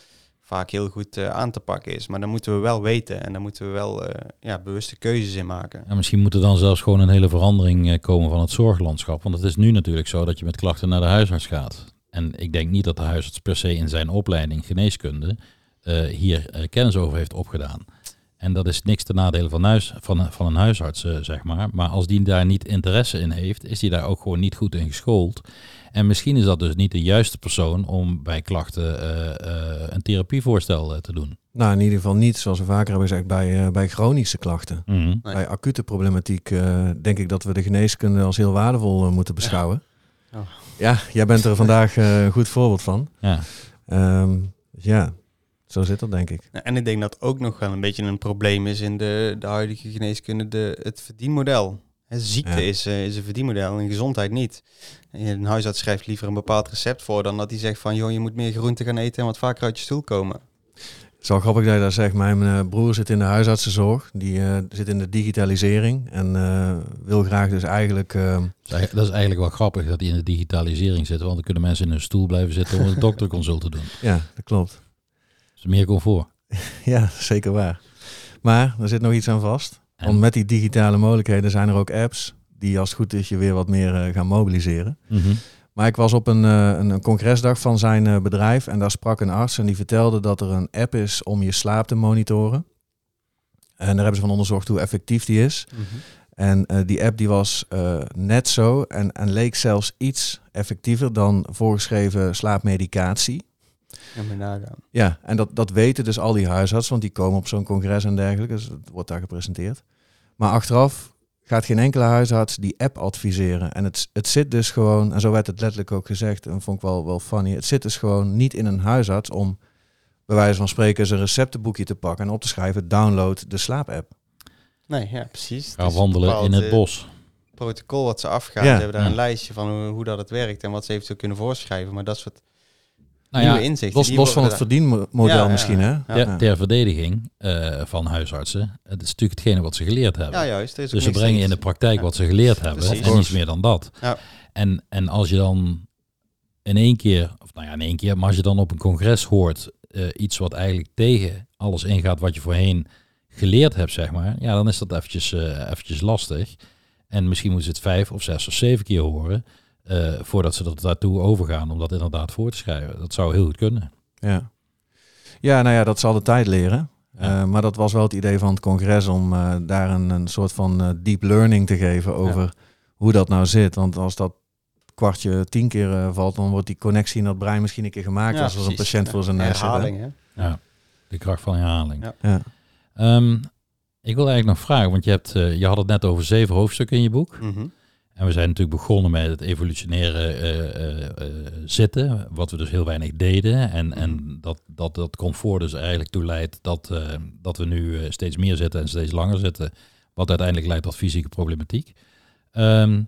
vaak heel goed eh, aan te pakken is. Maar dan moeten we wel weten en dan moeten we wel eh, ja, bewuste keuzes in maken. Ja, misschien moet er dan zelfs gewoon een hele verandering komen van het zorglandschap. Want het is nu natuurlijk zo dat je met klachten naar de huisarts gaat. En ik denk niet dat de huisarts per se in zijn opleiding geneeskunde hier kennis over heeft opgedaan. En dat is niks ten nadele van, huis, van, van een huisarts, eh, zeg maar. Maar als die daar niet interesse in heeft, is die daar ook gewoon niet goed in geschoold. En misschien is dat dus niet de juiste persoon om bij klachten eh, eh, een therapievoorstel te doen. Nou, in ieder geval niet, zoals we vaker hebben gezegd, bij, bij chronische klachten. Mhm. Nee. Bij acute problematiek denk ik dat we de geneeskunde als heel waardevol moeten beschouwen. Ja. Ja, jij bent er vandaag een goed voorbeeld van. Ja. Ehm, ja, zo zit dat denk ik. Nou, En ik denk dat ook nog wel een beetje een probleem is in de, de huidige geneeskunde, de, het verdienmodel. Ziekte Ja. is, eh, is een verdienmodel en gezondheid niet. En Een huisarts schrijft liever een bepaald recept voor dan dat hij zegt van joh, je moet meer groente gaan eten en wat vaker uit je stoel komen. Het is wel grappig dat je dat zegt. Mijn eh, broer zit in de huisartsenzorg. Die eh, zit in de digitalisering. En eh, wil graag dus eigenlijk... eh, Dat is eigenlijk- wel grappig dat die in de digitalisering zitten, want dan kunnen mensen in hun stoel blijven zitten om een [LAUGHS] dokterconsult te doen. ja, dat klopt. Dus meer comfort. [LAUGHS] Ja, zeker waar. Maar er zit nog iets aan vast. En- Want met die digitale mogelijkheden zijn er ook apps... die als het goed is je weer wat meer eh, gaan mobiliseren. Mhm. Maar ik was op een, eh, een, een congresdag van zijn eh, bedrijf en daar sprak een arts en die vertelde dat er een app is om je slaap te monitoren. En daar hebben ze van onderzocht hoe effectief die is. En eh, die app die was net zo en, en leek zelfs iets effectiever dan voorgeschreven slaapmedicatie. Nagaan. Ja, en dat, dat weten dus al die huisartsen, want die komen op zo'n congres en dergelijke. Dus het wordt daar gepresenteerd. Maar achteraf gaat geen enkele huisarts die app adviseren. En het, het zit dus gewoon, en zo werd het letterlijk ook gezegd, en vond ik wel, wel funny. Het zit dus gewoon niet in een huisarts om bij wijze van spreken eens een receptenboekje te pakken en op te schrijven, download de slaapapp. Nee, ja, precies. Ga wandelen in het eh, bos. protocol wat ze afgaan. Ja. Ze hebben daar Ja. een lijstje van hoe, hoe dat het werkt en wat ze eventueel kunnen voorschrijven. Maar dat soort Nou nieuwe ja, inzichten. Los, van het verdienmodel Ja, ja, misschien, hè? ja. ter, ter verdediging eh, van huisartsen, het is natuurlijk hetgene wat ze geleerd hebben. Ja, juist. Dus ze brengen in de praktijk Ja. wat ze geleerd hebben Precies. en niets meer dan dat. Ja. En, en als je dan in één keer, of nou ja, in één keer, maar als je dan op een congres hoort eh, iets wat eigenlijk tegen alles ingaat wat je voorheen geleerd hebt, zeg maar, ja, dan is dat eventjes, eh, eventjes lastig. En misschien moeten ze het vijf of zes of zeven keer horen eh, voordat ze er daartoe overgaan om dat inderdaad voor te schrijven. Dat zou heel goed kunnen. Ja. ja, nou ja, dat zal de tijd leren. Ja. Eh, maar dat was wel het idee van het congres om eh, daar een, een soort van eh, deep learning te geven over hoe dat nou zit. Want als dat kwartje tien keer eh, valt, dan wordt die connectie in dat brein misschien een keer gemaakt Ja, als er een patiënt voor zijn neus zit. hè. herhaling. Ja, de kracht van herhaling. Ja. Ja. Ehm, ik wil eigenlijk nog vragen, want je, hebt, je had het net over zeven hoofdstukken in je boek. Mhm. En we zijn natuurlijk begonnen met het evolutionaire eh, eh, eh, zitten, wat we dus heel weinig deden. En, en dat, dat dat comfort dus eigenlijk toe leidt dat, dat we nu steeds meer zitten en steeds langer zitten. Wat uiteindelijk leidt tot fysieke problematiek. Ehm,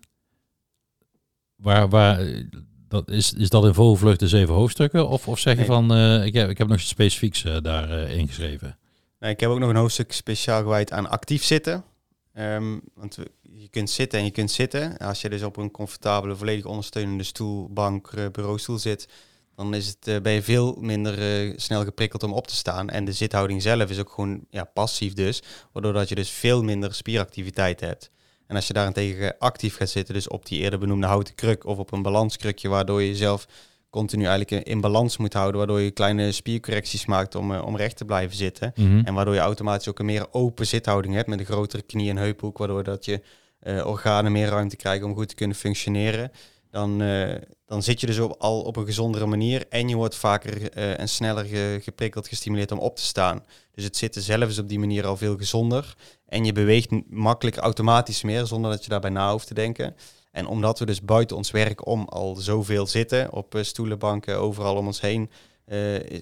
waar, waar, dat, is, is dat in vogelvlucht de zeven hoofdstukken? Of, of zeg je Nee. van, ik, heb, ik heb nog iets specifieks daar ingeschreven? Nou, ik heb ook nog een hoofdstuk speciaal gewijd aan actief zitten. Ehm, want we- je kunt zitten en je kunt zitten. Als je dus op een comfortabele, volledig ondersteunende stoel, bank, eh, bureaustoel zit, dan is het, eh, ben je veel minder eh, snel geprikkeld om op te staan. En de zithouding zelf is ook gewoon ja, passief dus, waardoor dat je dus veel minder spieractiviteit hebt. En als je daarentegen actief gaat zitten, dus op die eerder benoemde houten kruk of op een balanskrukje, waardoor je jezelf continu eigenlijk in balans moet houden, waardoor je kleine spiercorrecties maakt om, om recht te blijven zitten. En waardoor je automatisch ook een meer open zithouding hebt met een grotere knie- en heuphoek, waardoor dat je eh, organen meer ruimte krijgen om goed te kunnen functioneren. Dan, eh, dan zit je dus op, al op een gezondere manier en je wordt vaker eh, en sneller ge- geprikkeld, gestimuleerd om op te staan. Dus het zitten zelf is op die manier al veel gezonder. En je beweegt makkelijk automatisch meer zonder dat je daarbij na hoeft te denken. En omdat we dus buiten ons werk om al zoveel zitten, op stoelen, banken, overal om ons heen,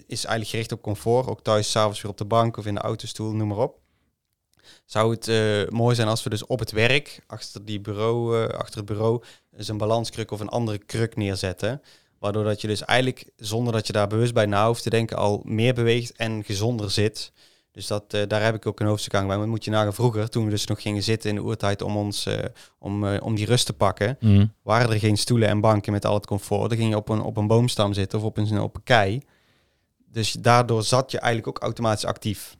is eigenlijk gericht op comfort. Ook thuis, s'avonds weer op de bank of in de autostoel, noem maar op. Zou het eh, mooi zijn als we dus op het werk, achter, die bureau, eh, achter het bureau, eens een balanskruk of een andere kruk neerzetten. Waardoor dat je dus eigenlijk, zonder dat je daar bewust bij na hoeft te denken, al meer beweegt en gezonder zit. Dus dat, eh, daar heb ik ook een hoofdstuk aan bij. Maar moet je nagaan vroeger, toen we dus nog gingen zitten in de oertijd om, ons, om, om die rust te pakken, Mhm. waren er geen stoelen en banken met al het comfort. Dan ging je op een, op een boomstam zitten of op een, op een kei. Dus daardoor zat je eigenlijk ook automatisch actief.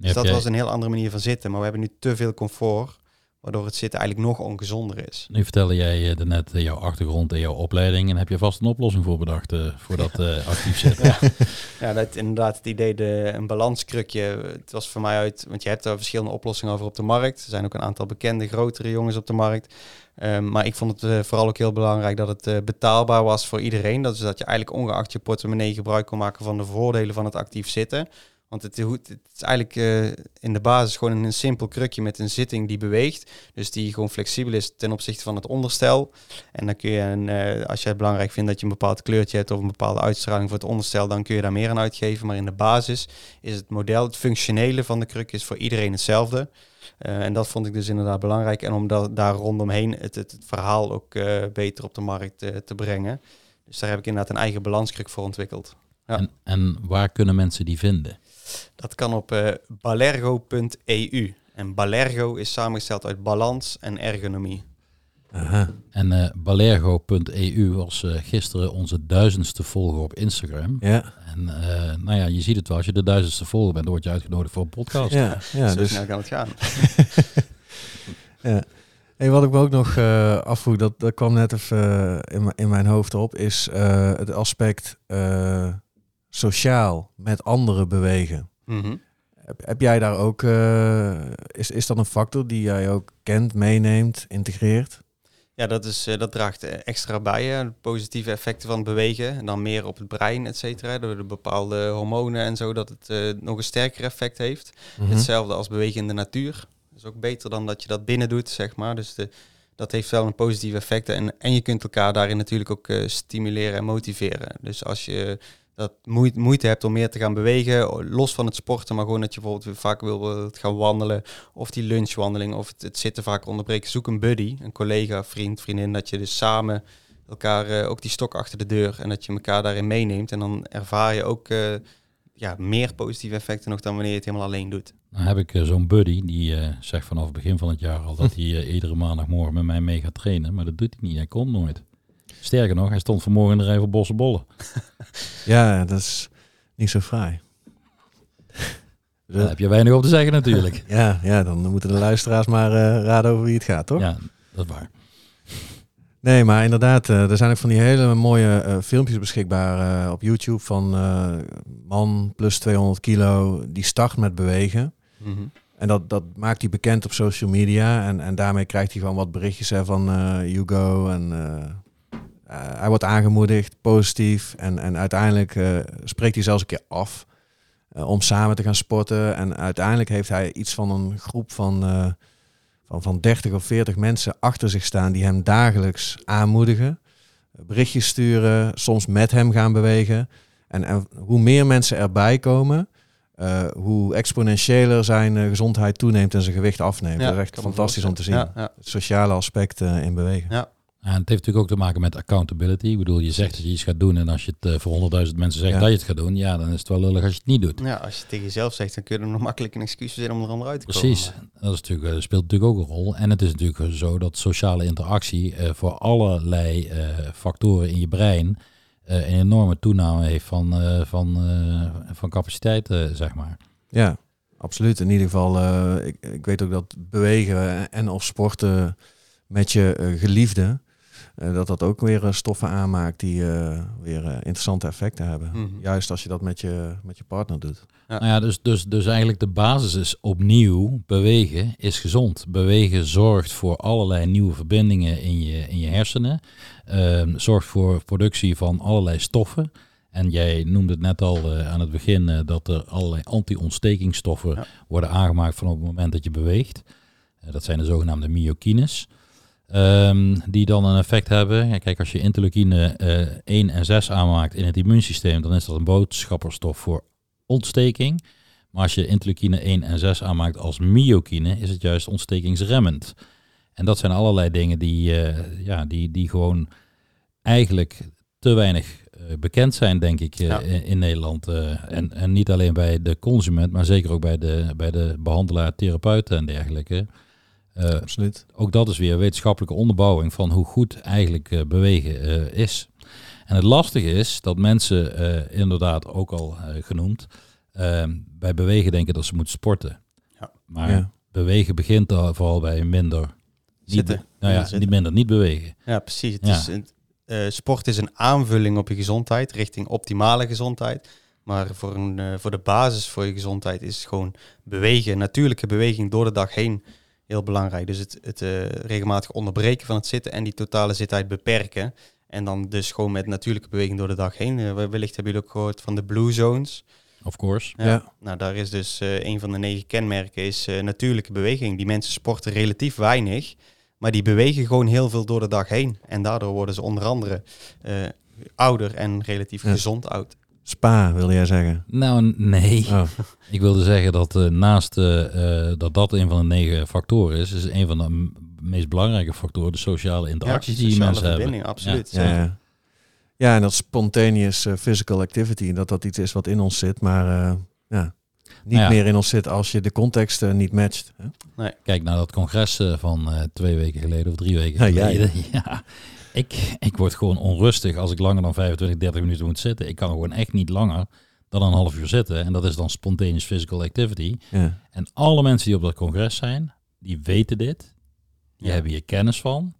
Dus dat was een heel andere manier van zitten. Maar we hebben nu te veel comfort, waardoor het zitten eigenlijk nog ongezonder is. Nu vertelde jij uh, net uh, jouw achtergrond en jouw opleiding. En heb je vast een oplossing voor bedacht uh, voor dat uh, actief zitten? Ja, [LAUGHS] ja dat inderdaad het idee, de, een balanskrukje. Het was voor mij uit, want je hebt er verschillende oplossingen over op de markt. Er zijn ook een aantal bekende, grotere jongens op de markt. Um, maar ik vond het uh, vooral ook heel belangrijk dat het uh, betaalbaar was voor iedereen. Dat is dat je eigenlijk ongeacht je portemonnee gebruik kon maken van de voordelen van het actief zitten. Want het, is eigenlijk uh, in de basis gewoon een simpel krukje met een zitting die beweegt. Dus die gewoon flexibel is ten opzichte van het onderstel. En dan kun je, een, uh, als je het belangrijk vindt dat je een bepaald kleurtje hebt of een bepaalde uitstraling voor het onderstel, dan kun je daar meer aan uitgeven. Maar in de basis is het model, het functionele van de kruk is voor iedereen hetzelfde. Uh, en dat vond ik dus inderdaad belangrijk. En om daar rondomheen het, het, het verhaal ook beter op de markt te brengen. Dus daar heb ik inderdaad een eigen balanskruk voor ontwikkeld. Ja. En, en waar kunnen mensen die vinden? Dat kan op uh, balergo.eu. En Balergo is samengesteld uit balans en ergonomie. Aha. En uh, balergo.eu was uh, gisteren onze duizendste volger op Instagram. Ja. En uh, nou ja, je ziet het wel. Als je de duizendste volger bent, dan word je uitgenodigd voor een podcast. Ja, ja Zo dus... snel kan het gaan. [LAUGHS] ja. Hey, wat ik me ook nog uh, afvroeg, dat, dat kwam net even in, in mijn hoofd op, is het aspect sociaal met anderen bewegen. Mhm. heb, heb, jij daar ook, uh, is, is dat een factor die jij ook kent, meeneemt, integreert? Ja, dat, is, uh, dat draagt extra bij, de positieve effecten van het bewegen. En dan meer op het brein, et cetera, door de bepaalde hormonen en zo, dat het uh, nog een sterker effect heeft. Mm -hmm. Hetzelfde als bewegen in de natuur. Dat is ook beter dan dat je dat binnen doet, zeg maar. Dus de, dat heeft wel een positief effect. En, en je kunt elkaar daarin natuurlijk ook stimuleren en motiveren. Dus als je dat moeite, hebt om meer te gaan bewegen, los van het sporten, maar gewoon dat je bijvoorbeeld vaak wil gaan wandelen, of die lunchwandeling, of het, het zitten vaak onderbreken, zoek een buddy, een collega, vriend, vriendin, dat je dus samen elkaar uh, ook die stok achter de deur en dat je elkaar daarin meeneemt en dan ervaar je ook uh, ja, meer positieve effecten nog dan wanneer je het helemaal alleen doet. Dan heb ik uh, zo'n buddy die zegt vanaf het begin van het jaar al dat [LAUGHS] hij iedere maandagmorgen met mij mee gaat trainen, maar dat doet hij niet, hij komt nooit. Sterker nog, hij stond vanmorgen in de rij voor Bossenbollen. [LAUGHS] ja, dat is niet zo fraai. Daar heb je weinig op te zeggen natuurlijk. [LAUGHS] ja, ja, dan moeten de luisteraars maar uh, raden over wie het gaat, toch? Ja, dat is waar. Nee, maar inderdaad, uh, er zijn ook van die hele mooie uh, filmpjes beschikbaar uh, op YouTube van man plus 200 kilo die start met bewegen. Mm -hmm. En dat, dat maakt hij bekend op social media en, en daarmee krijgt hij gewoon wat berichtjes hè, van you go en uh, hij wordt aangemoedigd, positief. En, en uiteindelijk uh, spreekt hij zelfs een keer af uh, om samen te gaan sporten. En uiteindelijk heeft hij iets van een groep van, van, van 30 of 40 mensen achter zich staan die hem dagelijks aanmoedigen. Berichtjes sturen, soms met hem gaan bewegen. En, en hoe meer mensen erbij komen, hoe exponentiëler zijn gezondheid toeneemt en zijn gewicht afneemt. Ja, dat is echt fantastisch om te zien. Ja, ja. Het sociale aspect in bewegen. Ja. En het heeft natuurlijk ook te maken met accountability. Ik bedoel, je zegt dat je iets gaat doen en als je het uh, voor 100.000 mensen zegt Ja. dat je het gaat doen, ja, dan is het wel lullig als je het niet doet. Ja, als je tegen jezelf zegt, dan kun je er nog makkelijk een excuus verzinnen om er onderuit te Precies, komen. dat is natuurlijk, uh, speelt natuurlijk ook een rol. En het is natuurlijk zo dat sociale interactie uh, voor allerlei uh, factoren in je brein uh, een enorme toename heeft van, uh, van, uh, van capaciteit, zeg maar. Ja, absoluut. In ieder geval, uh, ik, ik weet ook dat bewegen en of sporten met je uh, geliefde, dat dat ook weer uh, stoffen aanmaakt die weer interessante effecten hebben. Mhm. Juist als je dat met je, met je partner doet. Ja. Nou ja, dus, dus, dus eigenlijk de basis is opnieuw, bewegen is gezond. Bewegen zorgt voor allerlei nieuwe verbindingen in je, in je hersenen. Ehm, zorgt voor productie van allerlei stoffen. En jij noemde het net al uh, aan het begin uh, dat er allerlei anti-ontstekingsstoffen Ja. worden aangemaakt van op het moment dat je beweegt. Uh, dat zijn de zogenaamde myokines. Ehm, die dan een effect hebben. Ja, kijk, als je interleukine 1 en 6 aanmaakt in het immuunsysteem, dan is dat een boodschapperstof voor ontsteking. Maar als je interleukine 1 en 6 aanmaakt als myokine, is het juist ontstekingsremmend. En dat zijn allerlei dingen die, ja, die, die gewoon eigenlijk te weinig uh, bekend zijn, denk ik, uh, Ja. in, in Nederland. Uh, en, en niet alleen bij de consument, maar zeker ook bij de, bij de behandelaar, therapeuten en dergelijke. Absoluut. Ook dat is weer wetenschappelijke onderbouwing van hoe goed eigenlijk bewegen is. En het lastige is dat mensen, inderdaad ook al genoemd, bij bewegen denken dat ze moeten sporten. Ja. Maar Ja. bewegen begint al vooral bij minder niet, Zitten. be- nou Ja, ja, zitten. niet minder niet bewegen. Ja, precies. Het Ja. Is een, eh, sport is een aanvulling op je gezondheid, richting optimale gezondheid. Maar voor, een, eh, voor de basis voor je gezondheid is gewoon bewegen, natuurlijke beweging door de dag heen heel belangrijk. Dus het, het eh, regelmatig onderbreken van het zitten en die totale zittijd beperken. En dan dus gewoon met natuurlijke beweging door de dag heen. Eh, wellicht hebben jullie ook gehoord van de blue zones. Of course. Ja. Ja. Nou, daar is dus eh, een van de negen kenmerken is natuurlijke beweging. Die mensen sporten relatief weinig, maar die bewegen gewoon heel veel door de dag heen. En daardoor worden ze onder andere ouder en relatief Ja. gezond oud. Spa, wilde jij zeggen? Nou, nee. Oh, [LAUGHS] Ik wilde zeggen dat eh, naast eh, eh, dat dat een van de negen factoren is, is een van de meest belangrijke factoren de sociale interacties die sociale mensen hebben. verbinding, absoluut. ja, ja. ja, en dat spontaneous physical activity, dat dat iets is wat in ons zit, maar eh, ja, niet Nou ja. meer in ons zit als je de context niet matcht. Hè? Kijk naar dat congres eh, van eh, twee weken geleden of drie weken Ja, geleden. [LAUGHS] Ja, ik, ik word gewoon onrustig als ik langer dan 25, 30 minuten moet zitten. Ik kan gewoon echt niet langer dan een half uur zitten. En dat is dan spontaneous physical activity. Ja. En alle mensen die op dat congres zijn, die weten dit. Die Ja. hebben hier kennis van.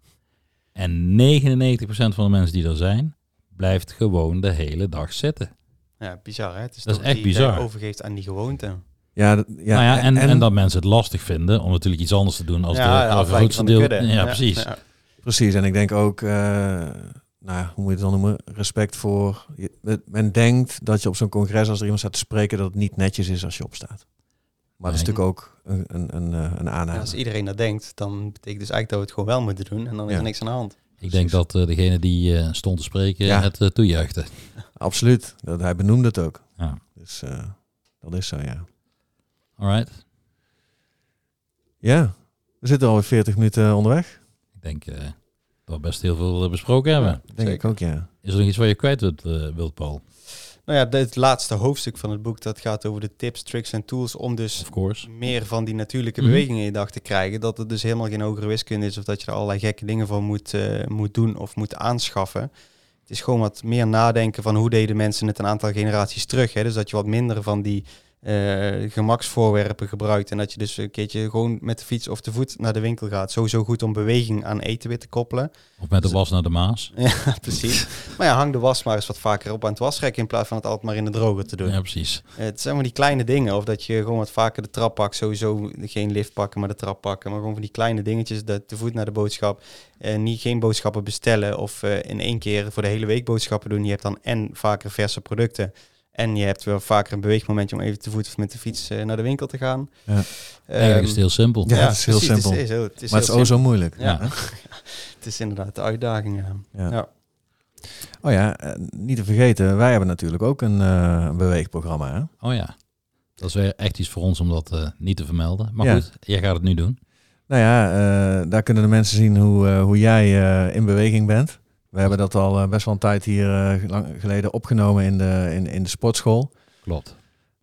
En 99% van de mensen die er zijn, blijft gewoon de hele dag zitten. Ja, bizar hè? Het is Dat is toch echt bizar. overgeeft aan die gewoonte. Ja, ja, nou ja, en, en, dat mensen het lastig vinden om natuurlijk iets anders te doen als ja, de, grootste de deel. Ja, precies. ja. Precies, en ik denk ook, eh, nou, hoe moet je het dan noemen, respect voor. je- Men denkt dat je op zo'n congres, als er iemand staat te spreken, dat het niet netjes is als je opstaat. Maar dat is Nee. natuurlijk ook een, een, een, eh, een aanname. als iedereen dat denkt, dan betekent dus eigenlijk dat we het gewoon wel moeten doen. En dan is er niks aan de hand. Ik denk dat eh, degene die eh, stond te spreken Ja. het uh, toejuichte. Absoluut, dat, hij benoemde het ook. Ja. Dus eh, dat is zo, ja. Alright. Ja, we zitten alweer 40 minuten onderweg. Ik denk eh, dat we best heel veel eh, besproken hebben. Denk Zeker. ik ook, ja. Is er nog iets waar je kwijt wilt, eh, wilt Paul? Nou ja, het laatste hoofdstuk van het boek, dat gaat over de tips, tricks en tools om dus meer van die natuurlijke Mhm. bewegingen in je dag te krijgen. Dat het dus helemaal geen hogere wiskunde is of dat je er allerlei gekke dingen voor moet, eh, moet doen of moet aanschaffen. Het is gewoon wat meer nadenken van hoe deden mensen het een aantal generaties terug. Hè? Dus dat je wat minder van die eh, gemaksvoorwerpen gebruikt en dat je dus een keertje gewoon met de fiets of de voet naar de winkel gaat. Sowieso goed om beweging aan eten weer te koppelen. Of met de was naar de Maas. [LAUGHS] Ja, precies. maar ja, hang de was maar eens wat vaker op aan het wasrekken in plaats van het altijd maar in de droger te doen. Ja, precies. Het zijn maar die kleine dingen. Of dat je gewoon wat vaker de trap pakt. Sowieso geen lift pakken, maar de trap pakken. Maar gewoon van die kleine dingetjes. De, te voet naar de boodschap. En niet geen boodschappen bestellen. Of eh, in één keer voor de hele week boodschappen doen. Je hebt dan en vaker verse producten. En je hebt wel vaker een beweegmomentje om even te voet of met de fiets eh, naar de winkel te gaan. Ja. Eigenlijk is het Ehm, heel simpel. Ja, het is heel precies, simpel. Het is, heel, het is maar het is ook zo moeilijk. Ja. [LAUGHS] Het is inderdaad de uitdaging. Ja. Ja. Ja. Oh ja, eh, niet te vergeten, wij hebben natuurlijk ook een eh, een beweegprogramma. Hè? Oh ja. Dat is weer echt iets voor ons om dat eh, niet te vermelden. Maar Ja. goed, jij gaat het nu doen. Nou ja, eh, daar kunnen de mensen zien hoe, eh, hoe jij eh, in beweging bent. We hebben dat al eh, best wel een tijd hier eh, lang geleden opgenomen in de, in, in de sportschool. Klopt.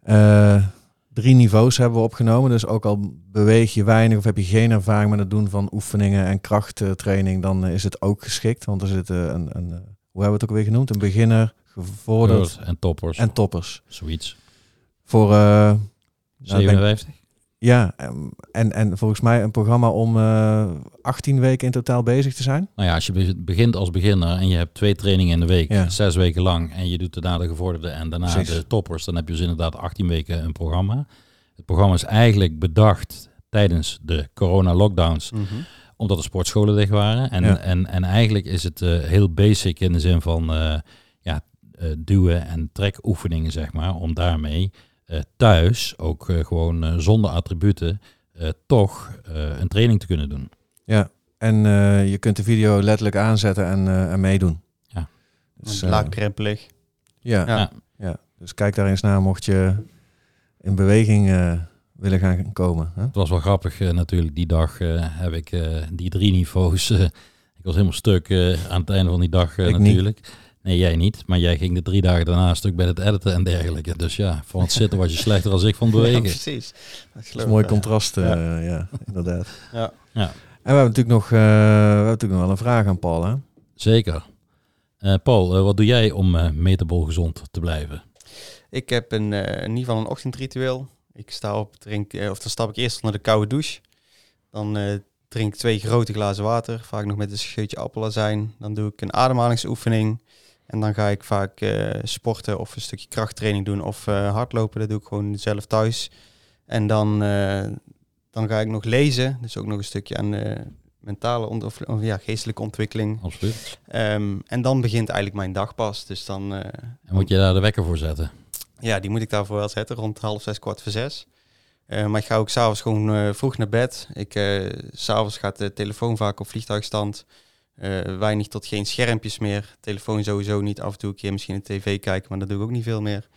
Eh, drie niveaus hebben we opgenomen. Dus ook al beweeg je weinig of heb je geen ervaring met het doen van oefeningen en krachttraining, dan is het ook geschikt. Want er zit een, een hoe hebben we het ook weer genoemd? Een beginner, gevorderd en toppers. en toppers. Zoiets. Voor, nou, denk- 57. Ja, em, en, en volgens mij een programma om eh 18 weken in totaal bezig te zijn. Nou ja, als je be- begint als beginner en je hebt twee trainingen in de week, Ja. zes weken lang, en je doet daarna de gevorderde en daarna Precies. de toppers, dan heb je dus inderdaad 18 weken een programma. Het programma is eigenlijk bedacht tijdens de corona-lockdowns, Mhm. omdat de sportscholen dicht waren. En, Ja. en, en eigenlijk is het eh, heel basic in de zin van eh, ja, eh, duwen en trekoefeningen, zeg maar, om daarmee thuis ook eh, gewoon eh, zonder attributen eh, toch eh, een training te kunnen doen. Ja, en eh, je kunt de video letterlijk aanzetten en, eh, en meedoen. Ja. Dus, eh, Laagdrempelig. ja, ja. Dus kijk daar eens naar mocht je in beweging eh, willen gaan komen. Hè? Het was wel grappig eh, natuurlijk. Die dag eh, heb ik eh, die drie niveaus. eh, ik was helemaal stuk eh, aan het einde van die dag eh, niet. Nee, jij niet. Maar jij ging de drie dagen daarna stuk bij het editen en dergelijke. Dus ja, van het zitten was je slechter als ik van het [LAUGHS] Ja, bewegen. precies. Dat Dat is een mooi contrast, eh, Ja. ja. inderdaad. [LAUGHS] Ja. Ja, En we hebben natuurlijk nog, eh, we hebben natuurlijk nog wel een vraag aan Paul. Hè? zeker. Eh, Paul, wat doe jij om eh metabol gezond te blijven? Ik heb een, eh, in ieder geval een ochtendritueel. Ik sta op, drink, eh, of dan stap ik eerst onder de koude douche. Dan eh, drink ik twee grote glazen water, vaak nog met een scheutje appelazijn. Dan doe ik een ademhalingsoefening. En dan ga ik vaak eh, sporten of een stukje krachttraining doen of eh, hardlopen. Dat doe ik gewoon zelf thuis. En dan, eh, dan ga ik nog lezen. Dus ook nog een stukje aan mentale ont- of, of ja, geestelijke ontwikkeling. Absoluut. Ehm, en dan begint eigenlijk mijn dag pas. Dus dan... En moet je daar de wekker voor zetten? Ja, die moet ik daarvoor wel zetten, rond half zes, kwart voor zes. Maar ik ga ook s'avonds gewoon vroeg naar bed. Ik, eh, s'avonds gaat de telefoon vaak op vliegtuigstand. Eh, weinig tot geen schermpjes meer. Telefoon sowieso niet. Af en toe een keer misschien een tv kijken, maar dat doe ik ook niet veel meer.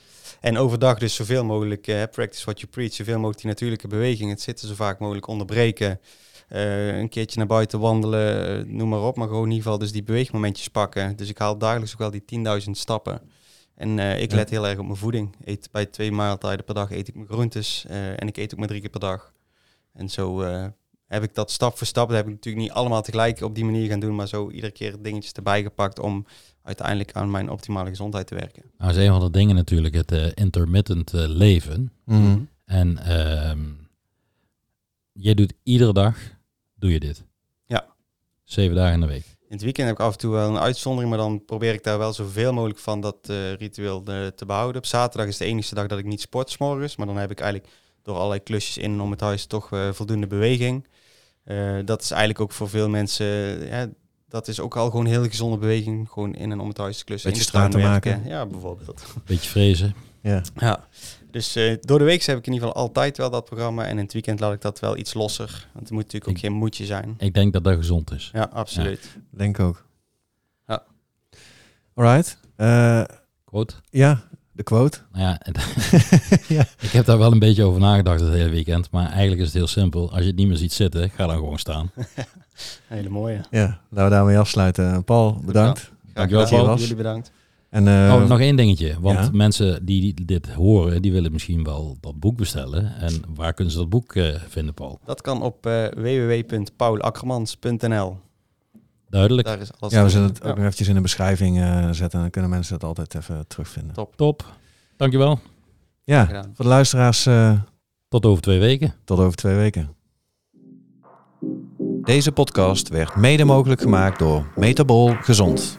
En overdag dus zoveel mogelijk, eh, practice what you preach, zoveel mogelijk die natuurlijke beweging. Het zitten zo vaak mogelijk onderbreken. Eh, een keertje naar buiten wandelen, noem maar op. Maar gewoon in ieder geval dus die beweegmomentjes pakken. Dus ik haal dagelijks ook wel die 10.000 stappen. En ik Ja. let heel erg op mijn voeding. Eet bij twee maaltijden per dag eet ik mijn groentes. en ik eet ook maar drie keer per dag. En zo heb ik dat stap voor stap. Dat heb ik natuurlijk niet allemaal tegelijk op die manier gaan doen. Maar zo iedere keer dingetjes erbij gepakt om uiteindelijk aan mijn optimale gezondheid te werken. Nou, is een van de dingen natuurlijk het eh, intermittent eh, leven. Mhm. En ehm jij doet iedere dag, doe je dit? Ja. Zeven dagen in de week. In het weekend heb ik af en toe wel een uitzondering, maar dan probeer ik daar wel zoveel mogelijk van dat eh, ritueel te behouden. Op zaterdag is de enige dag dat ik niet sport 's morgens, maar dan heb ik eigenlijk door allerlei klusjes in en om het huis toch eh, voldoende beweging. Eh, dat is eigenlijk ook voor veel mensen, ja, dat is ook al gewoon heel gezonde beweging, gewoon in en om het huis te klussen. Beetje in de tuin straten werken. maken. Ja, bijvoorbeeld. [LAUGHS] Beetje vrezen. Ja. Ja, dus eh, door de week heb ik in ieder geval altijd wel dat programma en in het weekend laat ik dat wel iets losser, want het moet natuurlijk ook Ik- geen moedje zijn. Ik denk dat dat gezond is. Ja, absoluut. Denk ook. Ja. Alright. Eh, Quote. ja, de quote. Nou [LAUGHS] ja, ik heb daar wel een beetje over nagedacht het hele weekend. Maar eigenlijk is het heel simpel. Als je het niet meer ziet zitten, ga dan gewoon staan. [LAUGHS] Hele mooie. Ja, laten we daarmee afsluiten. Paul, bedankt. Dankjewel, gedaan. Paul. Jullie bedankt. En, eh, oh, nog één dingetje. Want ja? mensen die dit horen, die willen misschien wel dat boek bestellen. En waar kunnen ze dat boek eh, vinden, Paul? Dat kan op eh www.paulakkermans.nl. Duidelijk. Daar is alles ja, we zullen het ook nog eventjes in de beschrijving eh, zetten. Dan kunnen mensen het altijd even terugvinden. Top. Top. Dankjewel. Ja, voor de luisteraars, eh, Tot over twee weken. tot over twee weken. Deze podcast werd mede mogelijk gemaakt door Metabol Gezond.